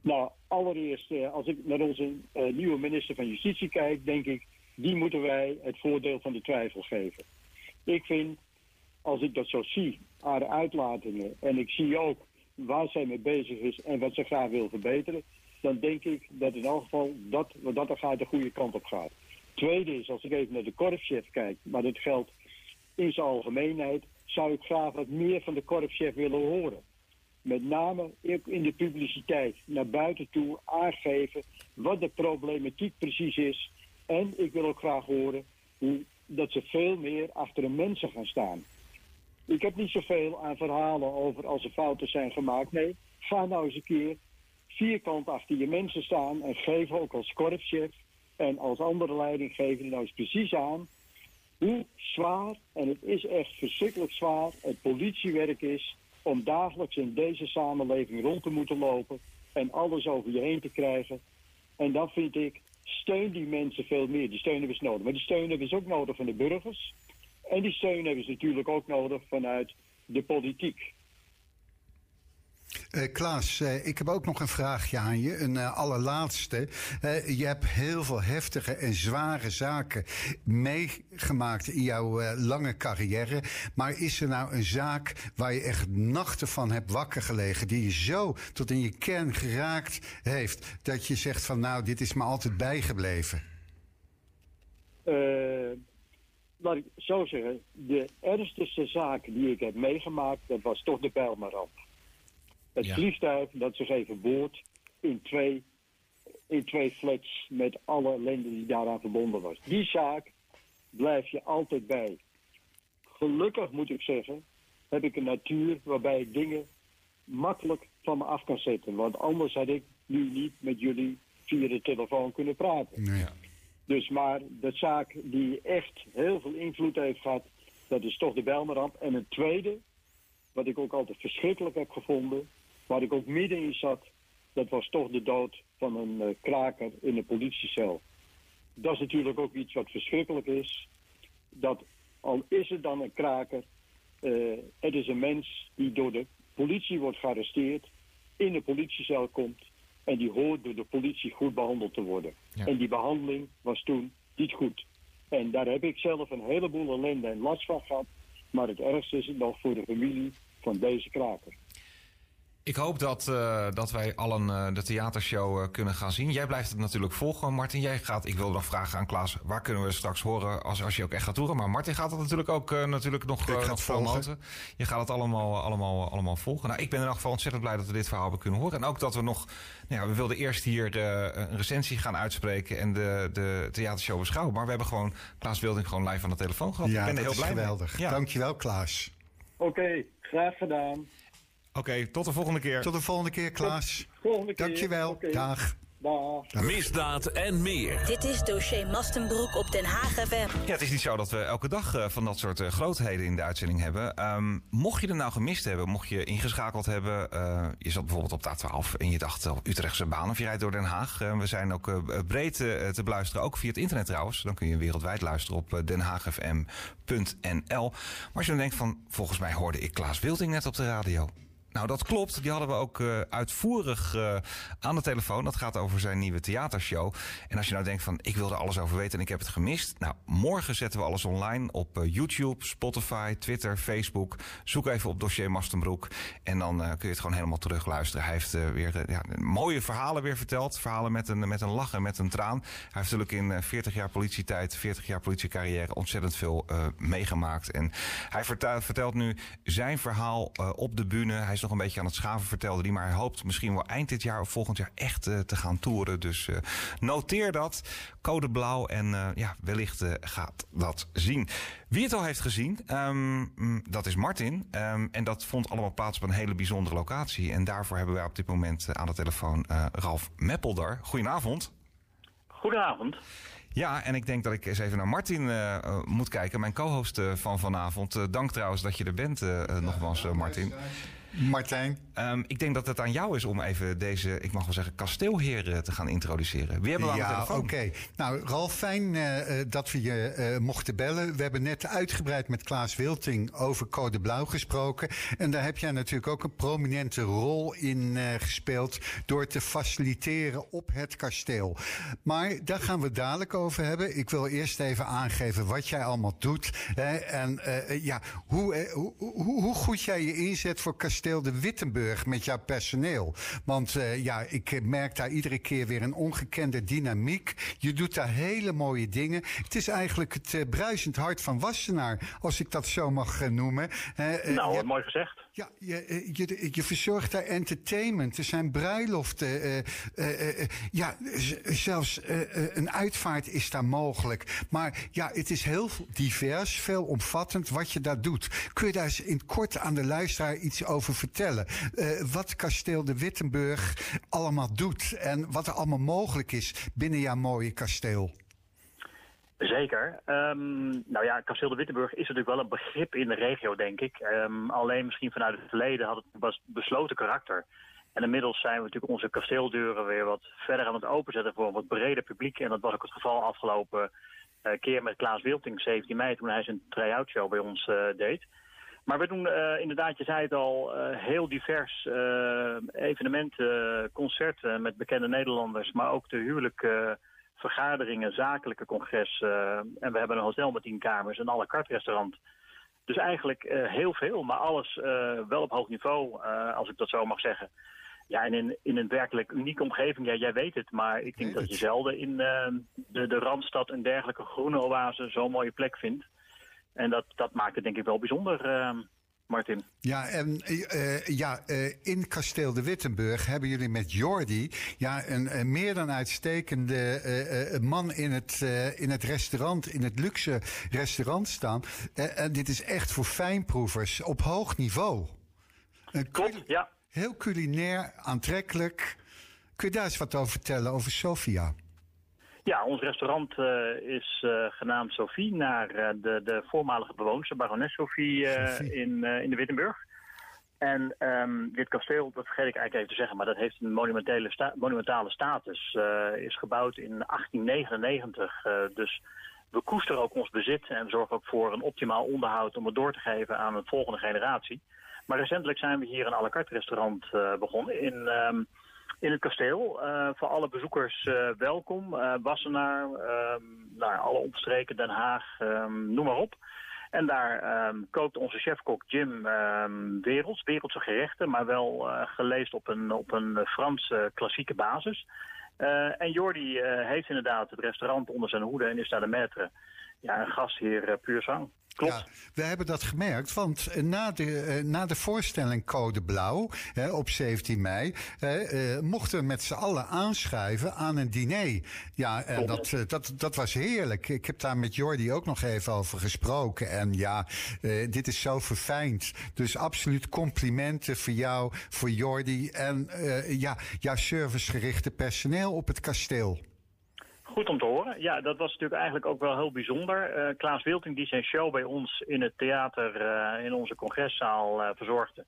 Nou, allereerst, als ik naar onze nieuwe minister van Justitie kijk, denk ik, die moeten wij het voordeel van de twijfel geven. Ik vind, als ik dat zo zie, haar uitlatingen, en ik zie ook waar zij mee bezig is en wat ze graag wil verbeteren, dan denk ik dat in elk geval dat, dat er gaat de goede kant op gaat. Tweede is, als ik even naar de korpschef kijk, maar dat geldt in zijn algemeenheid, zou ik graag wat meer van de korpschef willen horen. Met name in de publiciteit naar buiten toe aangeven wat de problematiek precies is. En ik wil ook graag horen hoe, dat ze veel meer achter de mensen gaan staan. Ik heb niet zoveel aan verhalen over als er fouten zijn gemaakt. Nee, ga nou eens een keer vierkant achter je mensen staan en geef ook als korpschef en als andere leidinggever nou eens precies aan hoe zwaar, en het is echt verschrikkelijk zwaar, het politiewerk is om dagelijks in deze samenleving rond te moeten lopen en alles over je heen te krijgen. En dan vind ik, steun die mensen veel meer. Die steun hebben ze nodig. Maar die steun hebben ze ook nodig van de burgers. En die steun hebben ze natuurlijk ook nodig vanuit de politiek. Uh, Klaas, uh, ik heb ook nog een vraagje aan je. Een uh, allerlaatste. je hebt heel veel heftige en zware zaken meegemaakt in jouw lange carrière. Maar is er nou een zaak waar je echt nachten van hebt wakker gelegen... die je zo tot in je kern geraakt heeft... dat je zegt van nou, dit is me altijd bijgebleven? laat ik zo zeggen. De ernstigste zaak die ik heb meegemaakt... dat was toch de Bijlmerramp. Het ja. vliegtuig dat zich even boord in twee, in twee flats met alle ellende die daaraan verbonden was. Die zaak blijf je altijd bij. Gelukkig moet ik zeggen, heb ik een natuur waarbij ik dingen makkelijk van me af kan zetten. Want anders had ik nu niet met jullie via de telefoon kunnen praten. Nee. Dus maar de zaak die echt heel veel invloed heeft gehad, dat is toch de Belmeramp. En een tweede, wat ik ook altijd verschrikkelijk heb gevonden, Waar ik ook midden in zat, dat was toch de dood van een uh, kraker in een politiecel. Dat is natuurlijk ook iets wat verschrikkelijk is. Dat al is het dan een kraker, uh, het is een mens die door de politie wordt gearresteerd, in een politiecel komt en die hoort door de politie goed behandeld te worden. Ja. En die behandeling was toen niet goed. En daar heb ik zelf een heleboel ellende en last van gehad. Maar het ergste is het nog voor de familie van deze kraker. Ik hoop dat, uh, dat wij allen uh, de theatershow uh, kunnen gaan zien. Jij blijft het natuurlijk volgen, Martin. Jij gaat, ik wil nog vragen aan Klaas, waar kunnen we straks horen als, als je ook echt gaat toeren? Maar Martin gaat het natuurlijk ook natuurlijk nog, nog promoten. Je gaat het allemaal, allemaal, allemaal volgen. Nou, ik ben in elk geval ontzettend blij dat we dit verhaal hebben kunnen horen. En ook dat we nog, nou ja, we wilden eerst hier een recensie gaan uitspreken en de, de theatershow beschouwen. Maar we hebben gewoon Klaas Wilding gewoon live aan de telefoon gehad. Ja, ik ben er heel blij geweldig. mee. Ja. Dankjewel, Klaas. Oké, okay, graag gedaan. Oké, okay, tot de volgende keer. Tot de volgende keer, Klaas. Tot volgende keer. Dankjewel. Okay. Dag. Dag. Misdaad en meer. Dit is dossier Mastenbroek op Den Haag FM. Ja, het is niet zo dat we elke dag uh, van dat soort uh, grootheden in de uitzending hebben. Um, mocht je er nou gemist hebben, mocht je ingeschakeld hebben... Uh, je zat bijvoorbeeld op de A12 en je dacht op Utrechtse baan... of je rijdt door Den Haag. we zijn ook breed te beluisteren, ook via het internet trouwens. Dan kun je wereldwijd luisteren op denhaagfm.nl. Maar als je dan denkt van, volgens mij hoorde ik Klaas Wilting net op de radio... Nou, dat klopt. Die hadden we ook uh, uitvoerig uh, aan de telefoon. Dat gaat over zijn nieuwe theatershow. En als je nou denkt van, ik wil er alles over weten en ik heb het gemist. Nou, morgen zetten we alles online op uh, YouTube, Spotify, Twitter, Facebook. Zoek even op dossier Mastenbroek. En dan kun je het gewoon helemaal terug luisteren. Hij heeft weer ja, mooie verhalen weer verteld. Verhalen met een, met een lach en met een traan. Hij heeft natuurlijk in 40 jaar politietijd, 40 jaar politiecarrière ontzettend veel meegemaakt. En hij vertelt, vertelt nu zijn verhaal op de bühne. Hij is nog een beetje aan het schaven, vertelde hij. Maar hij hoopt misschien wel eind dit jaar of volgend jaar echt uh, te gaan toeren. Dus uh, noteer dat. Code blauw. En uh, ja, wellicht gaat dat zien. Wie het al heeft gezien, um, dat is Martin. Um, en dat vond allemaal plaats op een hele bijzondere locatie. En daarvoor hebben wij op dit moment aan de telefoon Ralf Meppelder. Goedenavond. Goedenavond. Ja, en ik denk dat ik eens even naar Martin uh, moet kijken, mijn co-host van vanavond. Uh, dank trouwens dat je er bent, nogmaals, Martin. Martijn? Um, ik denk dat het aan jou is om even deze, ik mag wel zeggen, kasteelheren te gaan introduceren. Wie hebben we ja, aan de telefoon? oké. Nou, Ralf, fijn uh, dat we je uh, mochten bellen. We hebben net uitgebreid met Klaas Wilting over Code Blauw gesproken. En daar heb jij natuurlijk ook een prominente rol in uh, gespeeld... door te faciliteren op het kasteel. Maar daar gaan we dadelijk over hebben. Ik wil eerst even aangeven wat jij allemaal doet. Hè, en ja, hoe, hoe, hoe goed jij je inzet voor kasteel de Wittenburg met jouw personeel. Want uh, ja, ik merk daar iedere keer weer een ongekende dynamiek. Je doet daar hele mooie dingen. Het is eigenlijk het uh, bruisend hart van Wassenaar, als ik dat zo mag uh, noemen. nou, wat mooi gezegd. Ja, je, je, je verzorgt daar entertainment. Er zijn bruiloften. ja, zelfs een uitvaart is daar mogelijk. Maar ja, het is heel divers, veelomvattend wat je daar doet. Kun je daar eens in kort aan de luisteraar iets over vertellen? Uh, wat kasteel de Wittenburg allemaal doet en wat er allemaal mogelijk is binnen jouw mooie kasteel? Zeker. Um, nou ja, kasteel de Wittenburg is natuurlijk wel een begrip in de regio, denk ik. Um, alleen misschien vanuit het verleden had het was besloten karakter. En inmiddels zijn we natuurlijk onze kasteeldeuren weer wat verder aan het openzetten voor een wat breder publiek. En dat was ook het geval afgelopen uh, keer met Klaas Wilting, 17 mei, toen hij zijn try-out show bij ons uh, deed. Maar we doen uh, inderdaad, je zei het al, heel divers evenementen, concerten met bekende Nederlanders, maar ook de huwelijke vergaderingen, zakelijke congressen. en we hebben een hotel met tien kamers, een à la carte restaurant. Dus eigenlijk heel veel, maar alles wel op hoog niveau, als ik dat zo mag zeggen. Ja, en in, in een werkelijk unieke omgeving, ja, jij weet het, maar ik denk dat je zelden in de, de Randstad een dergelijke groene oase zo'n mooie plek vindt. En dat, dat maakt het denk ik wel bijzonder, Martin. Ja, en uh, ja, uh, in Kasteel de Wittenburg hebben jullie met Jordi ja, een, een meer dan uitstekende man in het, in het restaurant, in het luxe restaurant staan. en dit is echt voor fijnproevers op hoog niveau. Klopt, ja. Heel culinair, aantrekkelijk. Kun je daar eens wat over vertellen, over Sofia? Ja, ons restaurant uh, is uh, genaamd Sophie naar uh, de, de voormalige bewoners, barones Sophie, in, in de Wittenburg. En um, dit kasteel, dat vergeet ik eigenlijk even te zeggen, maar dat heeft een monumentale, sta monumentale status. is gebouwd in 1899, dus we koesteren ook ons bezit en zorgen ook voor een optimaal onderhoud om het door te geven aan een volgende generatie. Maar recentelijk zijn we hier een à la carte restaurant begonnen in... Um, in het kasteel. Uh, voor alle bezoekers uh, welkom. Uh, Wassenaar, ehm, naar alle omstreken, Den Haag, um, noem maar op. En daar ehm, kookt onze chefkok Jim um, werelds, wereldse gerechten, maar wel uh, op een, op een Franse klassieke basis. En Jordi heeft inderdaad het restaurant onder zijn hoede en is daar de maître. Ja, een gastheer puur zang. Klopt. Ja, we hebben dat gemerkt, want eh, na de, eh, na de voorstelling Code Blauw hè, op 17 mei uh, mochten we met z'n allen aanschuiven aan een diner. Ja, en dat, dat, dat was heerlijk. Ik heb daar met Jordi ook nog even over gesproken. En ja, dit is zo verfijnd. Dus absoluut complimenten voor jou, voor Jordi en ja, jouw servicegerichte personeel op het kasteel. Goed om te horen. Ja, dat was natuurlijk eigenlijk ook wel heel bijzonder. Uh, Klaas Wilting die zijn show bij ons in het theater uh, in onze congreszaal uh, verzorgde.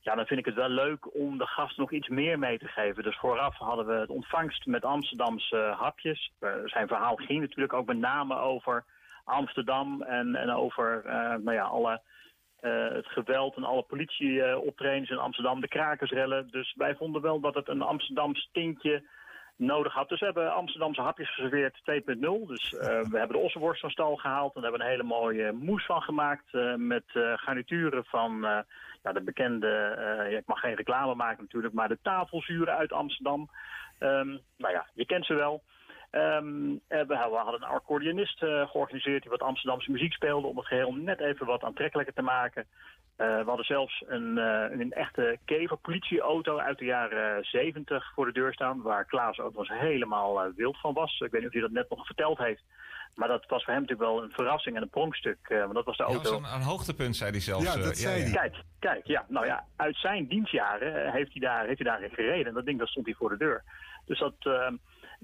Ja, dan vind ik het wel leuk om de gast nog iets meer mee te geven. Dus vooraf hadden we het ontvangst met Amsterdamse hapjes. zijn verhaal ging natuurlijk ook met name over Amsterdam en, en over nou ja, alle, het geweld en alle politieoptredens in Amsterdam, de krakersrellen. Dus wij vonden wel dat het een Amsterdams tintje nodig had. Dus we hebben Amsterdamse hapjes geserveerd 2.0. Dus uh, we hebben de ossenworst van stal gehaald. En daar hebben we een hele mooie moes van gemaakt. Uh, met uh, garnituren van ja, de bekende, ik mag geen reclame maken natuurlijk, maar de tafelzuren uit Amsterdam. Um, nou ja, je kent ze wel. Um, we hadden een accordeonist georganiseerd die wat Amsterdamse muziek speelde om het geheel net even wat aantrekkelijker te maken. Uh, we hadden zelfs een, uh, een echte keverpolitieauto uit de jaren 70 voor de deur staan, waar Klaas ook was helemaal uh, wild van was. Ik weet niet of hij dat net nog verteld heeft. Maar dat was voor hem natuurlijk wel een verrassing en een pronkstuk. want dat was de auto. Ja, een, een, hoogtepunt, zei hij zelfs. Ja, dat zei hij. Kijk, kijk, ja. Nou ja, uit zijn dienstjaren heeft hij daar, heeft hij daarin gereden. En dat ding dat stond hij voor de deur. Dus dat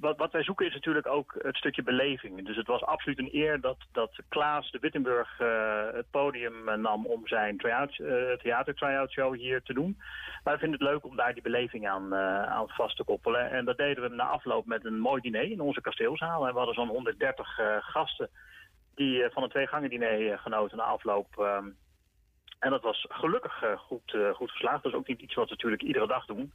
wat, wat, wij zoeken is natuurlijk ook het stukje beleving. Dus het was absoluut een eer dat, dat Klaas de Wittenburg uh, het podium uh, nam om zijn try-out, uh, theater show hier te doen. Maar we vinden het leuk om daar die beleving aan, aan vast te koppelen. En dat deden we na afloop met een mooi diner in onze kasteelzaal. En we hadden zo'n 130 gasten die van een twee-gangen diner genoten na afloop. Ehm, en dat was gelukkig goed, goed geslaagd. Dat is ook niet iets wat we natuurlijk iedere dag doen.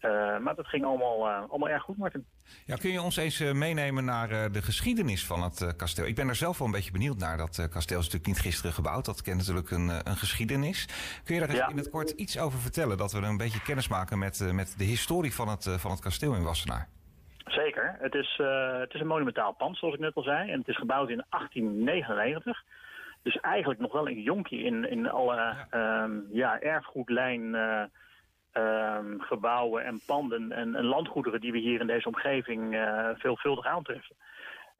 Uh, maar dat ging allemaal, uh, allemaal erg goed, Martin. Ja, kun je ons eens uh, meenemen naar de geschiedenis van het kasteel? Ik ben er zelf wel een beetje benieuwd naar. Dat kasteel is natuurlijk niet gisteren gebouwd. Dat kent natuurlijk een, een geschiedenis. Kun je daar ja. in het kort iets over vertellen? Dat we een beetje kennis maken met, met de historie van het, van het kasteel in Wassenaar. Zeker. Het is, het is een monumentaal pand, zoals ik net al zei. En het is gebouwd in 1899. Dus eigenlijk nog wel een jonkje in, in alle ja. Um, ja erfgoedlijn Um, gebouwen en panden en, en, landgoederen die we hier in deze omgeving uh, veelvuldig aantreffen.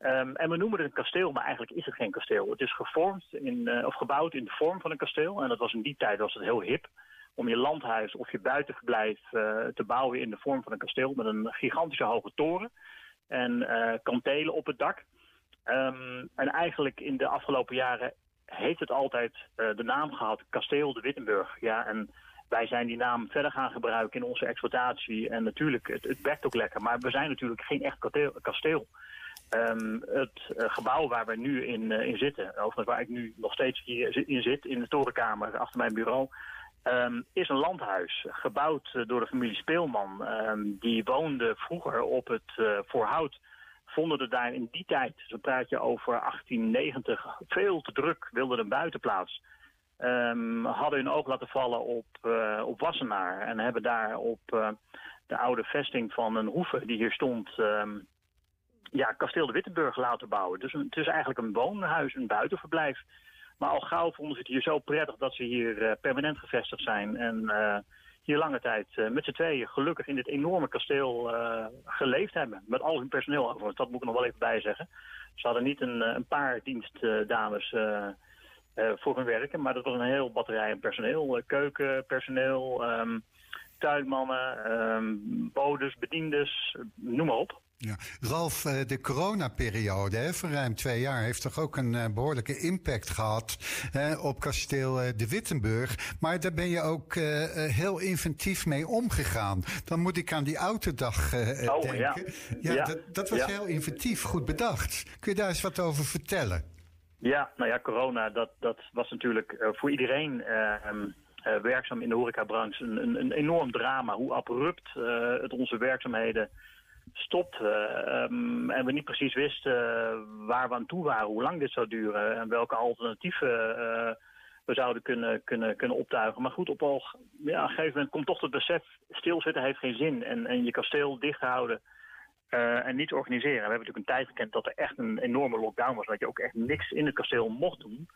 Um, en we noemen het een kasteel, maar eigenlijk is het geen kasteel. Het is gevormd in, uh, of gebouwd in de vorm van een kasteel. En dat was in die tijd was het heel hip om je landhuis of je buitenverblijf uh, te bouwen in de vorm van een kasteel met een gigantische hoge toren en kantelen op het dak. Um, en eigenlijk in de afgelopen jaren heeft het altijd de naam gehad Kasteel de Wittenburg. Ja, en wij zijn die naam verder gaan gebruiken in onze exploitatie. En natuurlijk, het, het werkt ook lekker. Maar we zijn natuurlijk geen echt kasteel. Um, het uh, gebouw waar we nu in, uh, in zitten, overigens waar ik nu nog steeds hier in zit, in de torenkamer achter mijn bureau, um, is een landhuis. Gebouwd uh, door de familie Speelman. Um, die woonde vroeger op het Voorhout. Vonden er daar in die tijd, zo praat je over 1890, veel te druk, wilden een buitenplaats um, hadden hun oog laten vallen op, uh, op Wassenaar. En hebben daar op uh, de oude vesting van een hoeve die hier stond... Um, ja, kasteel de Wittenburg laten bouwen. Dus het is eigenlijk een woonhuis, een buitenverblijf. Maar al gauw vonden ze het hier zo prettig dat ze hier uh, permanent gevestigd zijn. En hier lange tijd met z'n tweeën gelukkig in dit enorme kasteel geleefd hebben. Met al hun personeel dat moet ik nog wel even bijzeggen. Ze hadden niet een, een paar dienstdames voor hun werken. Maar dat was een heel batterij aan personeel. Uh, keukenpersoneel, um, tuinmannen, um, bodes, bediendes, noem maar op. Ja. Ralf, eh, de coronaperiode van ruim twee jaar heeft toch ook een behoorlijke impact gehad op kasteel De Wittenburg. Maar daar ben je ook heel inventief mee omgegaan. Dan moet ik aan die autodag oh, denken. Ja, ja, ja. Dat, dat, was heel inventief, goed bedacht. Kun je daar eens wat over vertellen? Ja, nou ja, corona, dat, dat was natuurlijk uh, voor iedereen uh, uh, werkzaam in de horecabranche een, een, een, enorm drama. Hoe abrupt het onze werkzaamheden stopte ehm, en we niet precies wisten waar we aan toe waren, hoe lang dit zou duren en welke alternatieven we zouden kunnen, kunnen, kunnen optuigen. Maar goed, op al, ja, een gegeven moment komt toch het besef, stilzitten heeft geen zin en, en je kasteel dicht houden uh, en niet organiseren. We hebben natuurlijk een tijd gekend dat er echt een enorme lockdown was, dat je ook echt niks in het kasteel mocht doen.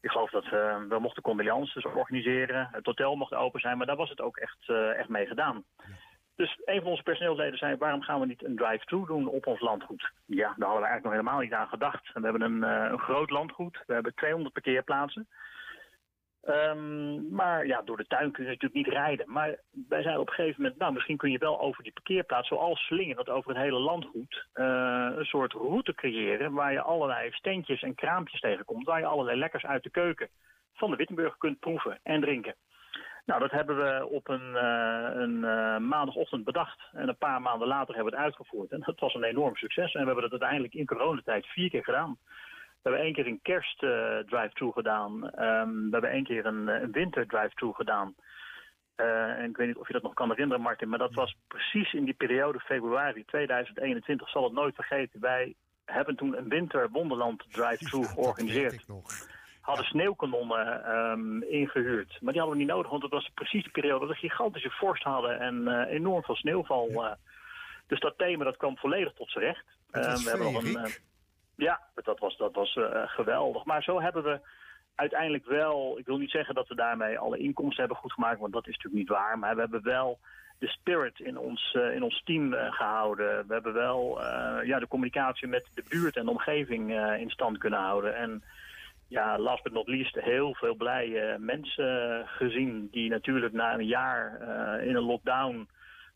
Ik geloof dat we wel mochten condolences organiseren. Het hotel mocht open zijn, maar daar was het ook echt, uh, echt mee gedaan. Dus een van onze personeelsleden zei, waarom gaan we niet een drive-thru doen op ons landgoed? Ja, daar hadden we eigenlijk nog helemaal niet aan gedacht. we hebben een, uh, een groot landgoed, we hebben 200 parkeerplaatsen. Um, maar ja, door de tuin kun je natuurlijk niet rijden. Maar wij zeiden op een gegeven moment, nou misschien kun je wel over die parkeerplaats, zoals Slingen, dat over het hele landgoed, uh, een soort route creëren waar je allerlei steentjes en kraampjes tegenkomt, waar je allerlei lekkers uit de keuken van de Wittenburg kunt proeven en drinken. Nou, dat hebben we op een, uh, een uh, maandagochtend bedacht. En een paar maanden later hebben we het uitgevoerd. En dat was een enorm succes. En we hebben dat uiteindelijk in coronatijd vier keer gedaan. We hebben één keer een kerst uh, drive-thru gedaan. Um, we hebben één keer een, een winter drive-thru gedaan. Uh, en ik weet niet of je dat nog kan herinneren, Martin, maar dat was precies in die periode februari 2021. Zal het nooit vergeten. Wij hebben toen een winter wonderland drive-thru ja, georganiseerd. Hadden sneeuwkanonnen um, ingehuurd. Maar die hadden we niet nodig, want het was precies de periode dat we gigantische vorst hadden en uh, enorm veel sneeuwval. Ja. dus dat thema dat kwam volledig tot z'n recht. we hebben nog een. Ja, dat was, dat was uh, geweldig. Maar zo hebben we uiteindelijk wel... Ik wil niet zeggen dat we daarmee alle inkomsten hebben goed gemaakt... want dat is natuurlijk niet waar. Maar we hebben wel de spirit in ons, uh, in ons team uh, gehouden. We hebben wel ja, de communicatie met de buurt en de omgeving in stand kunnen houden. En ja, last but not least heel veel blije mensen gezien... die natuurlijk na een jaar in een lockdown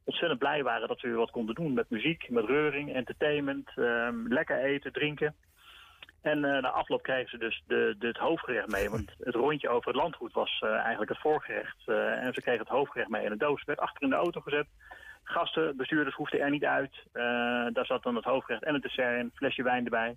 ontzettend blij waren dat we weer wat konden doen met muziek, met reuring, entertainment, um, lekker eten, drinken. En uh, na afloop kregen ze dus de, de, het hoofdgerecht mee. Want het rondje over het landgoed was uh, eigenlijk het voorgerecht. Uh, en ze kregen het hoofdgerecht mee in een doos. werd achter in de auto gezet. Gasten, bestuurders hoefden er niet uit. daar zat dan het hoofdgerecht en het dessert in. Een flesje wijn erbij.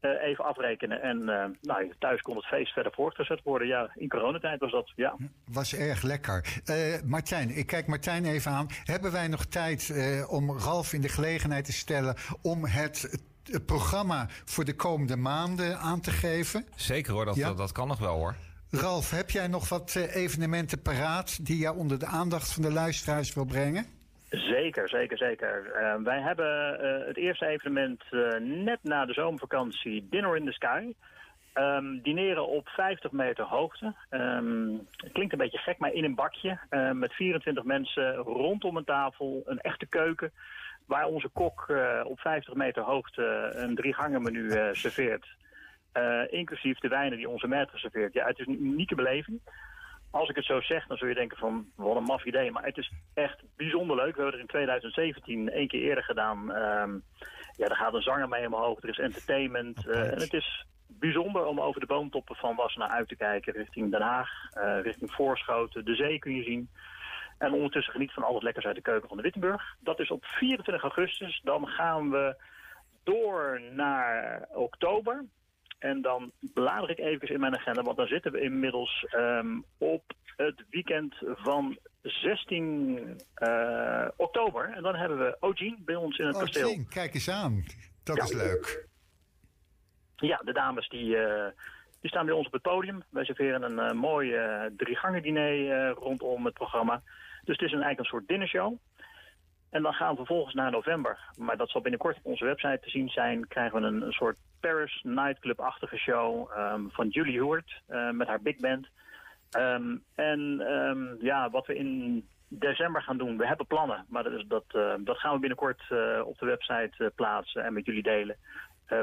Uh, even afrekenen. En uh, nou, thuis kon het feest verder voortgezet worden. Ja, in coronatijd was dat, ja. Was erg lekker. Uh, Martijn, ik kijk Martijn even aan. Hebben wij nog tijd om Ralf in de gelegenheid te stellen... om het, het, programma voor de komende maanden aan te geven? Zeker hoor, dat, ja? dat, dat kan nog wel hoor. Ralf, heb jij nog wat evenementen paraat... die je onder de aandacht van de luisteraars wil brengen? Zeker, zeker, zeker. Uh, wij hebben uh, het eerste evenement uh, net na de zomervakantie Dinner in the Sky. Um, dineren op 50 meter hoogte. Um, klinkt een beetje gek, maar in een bakje. met 24 mensen rondom een tafel, een echte keuken. Waar onze kok op 50 meter hoogte een drie gangen menu serveert. inclusief de wijnen die onze maître serveert. Ja, het is een unieke beleving als ik het zo zeg, dan zul je denken van, wat een maf idee. Maar het is echt bijzonder leuk. We hebben het in 2017 één keer eerder gedaan. Um, ja, er gaat een zanger mee omhoog, er is entertainment. Uh, en het is bijzonder om over de boomtoppen van Wassenaar uit te kijken. Richting Den Haag, uh, richting Voorschoten, de zee kun je zien. En ondertussen geniet van al het lekkers uit de keuken van de Wittenburg. Dat is op 24 augustus. Dan gaan we door naar oktober. En dan blader ik even in mijn agenda, want dan zitten we inmiddels um, op het weekend van 16 uh, oktober. En dan hebben we Ogene bij ons in het oh, kasteel. Kijk eens aan. Dat ja. is leuk. Ja, de dames die, uh, die staan bij ons op het podium. Wij serveren een uh, mooi drie gangen diner rondom het programma. Dus het is een, eigenlijk een soort dinnershow. En dan gaan we vervolgens naar november. Maar dat zal binnenkort op onze website te zien zijn. Krijgen we een, een soort Paris nightclub-achtige show um, van Julie Heward uh, met haar big band. Um, en um, ja, wat we in december gaan doen, we hebben plannen. Maar dat, is, dat, uh, dat gaan we binnenkort uh, op de website plaatsen en met jullie delen.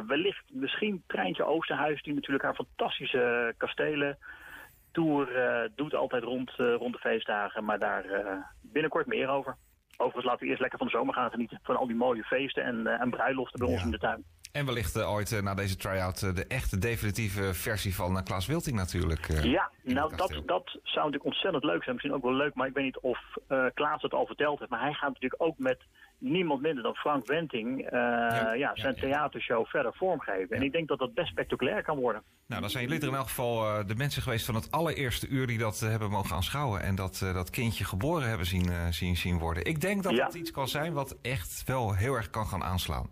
wellicht misschien Treintje Oosterhuis, die natuurlijk haar fantastische kastelen tour doet altijd rond, rond de feestdagen. Maar daar binnenkort meer over. Overigens laten we eerst lekker van de zomer gaan genieten. Van al die mooie feesten en, en bruiloften bij ja. ons in de tuin. En wellicht ooit na deze try-out de echte definitieve versie van Klaas Wilting natuurlijk. ja, nou dat, dat zou natuurlijk ontzettend leuk zijn. Misschien ook wel leuk, maar ik weet niet of Klaas het al verteld heeft. Maar hij gaat natuurlijk ook met niemand minder dan Frank Wenting uh, ja, ja, zijn theatershow verder vormgeven. En ik denk dat dat best spectaculair kan worden. Nou, dan zijn jullie er in elk geval uh, de mensen geweest van het allereerste uur die dat uh, hebben mogen aanschouwen. En dat, dat kindje geboren hebben zien, zien, zien worden. Ik denk dat dat iets kan zijn wat echt wel heel erg kan gaan aanslaan.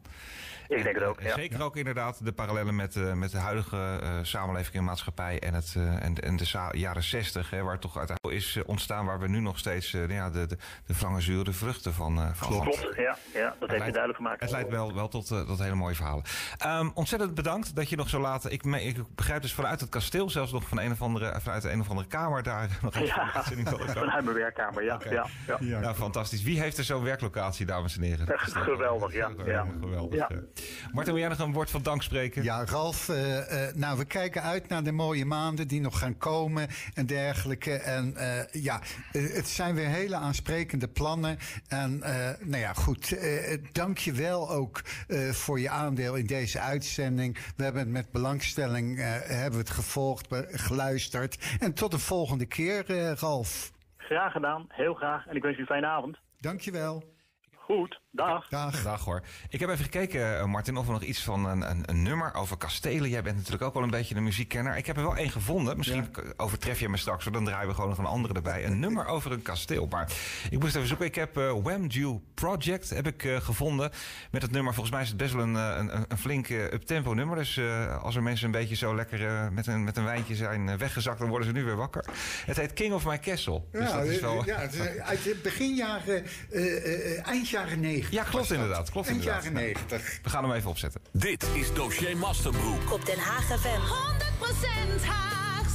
Ik denk het ook, ja. Zeker ook inderdaad de parallellen met, uh, met de huidige uh, samenleving en maatschappij en, het, uh, en, en de jaren zestig, waar toch uiteindelijk is ontstaan waar we nu nog steeds ja, de, de, de vruchten van, van Klopt, ja, ja, dat heeft je duidelijk gemaakt. Het leidt wel, wel tot, tot hele mooie verhalen. Um, ontzettend bedankt dat je nog zo laat, ik, ik begrijp dus vanuit het kasteel, zelfs nog van een of andere, vanuit een of andere kamer daar nog ja, vanuit mijn werkkamer, ja. Okay. ja, ja. ja. Nou, fantastisch. Wie heeft er zo'n werklocatie, dames en heren? Echt geweldig, ja. ja. Geweldig. Ja. Martin, wil jij nog een woord van dank spreken? Ja, Ralf, uh, uh, nou, we kijken uit naar de mooie maanden die nog gaan komen en dergelijke. En uh, ja, het zijn weer hele aansprekende plannen. En nou ja, goed, dank je wel ook voor je aandeel in deze uitzending. We hebben het met belangstelling hebben het gevolgd, geluisterd. En tot de volgende keer, Ralf. Graag gedaan, heel graag. En ik wens u een fijne avond. Dank je wel. Goed, dag. Dag. Dag hoor. Ik heb even gekeken, eh, Martin, of er nog iets van een, een, een, nummer over kastelen. Jij bent natuurlijk ook wel een beetje een muziekkenner. Ik heb er wel één gevonden. Misschien overtref je me straks, dan draaien we gewoon nog een andere erbij. Een nummer over een kasteel. Maar ik moest even zoeken. Ik heb uh, Wham Project heb ik, uh, gevonden. Met het nummer, volgens mij is het best wel een, een, een flink up-tempo nummer. Dus uh, als er mensen een beetje zo lekker met, een, met een wijntje zijn weggezakt, dan worden ze nu weer wakker. Het heet King of My Castle. Dus ja, dat is wel... ja, het is uit beginjaren, eind jaren 90. Ja, klopt inderdaad. Klopt eind inderdaad. jaren 90. We gaan hem even opzetten. Dit is Dossier Masterbroek. Op Den Haag FM. 100% Haags.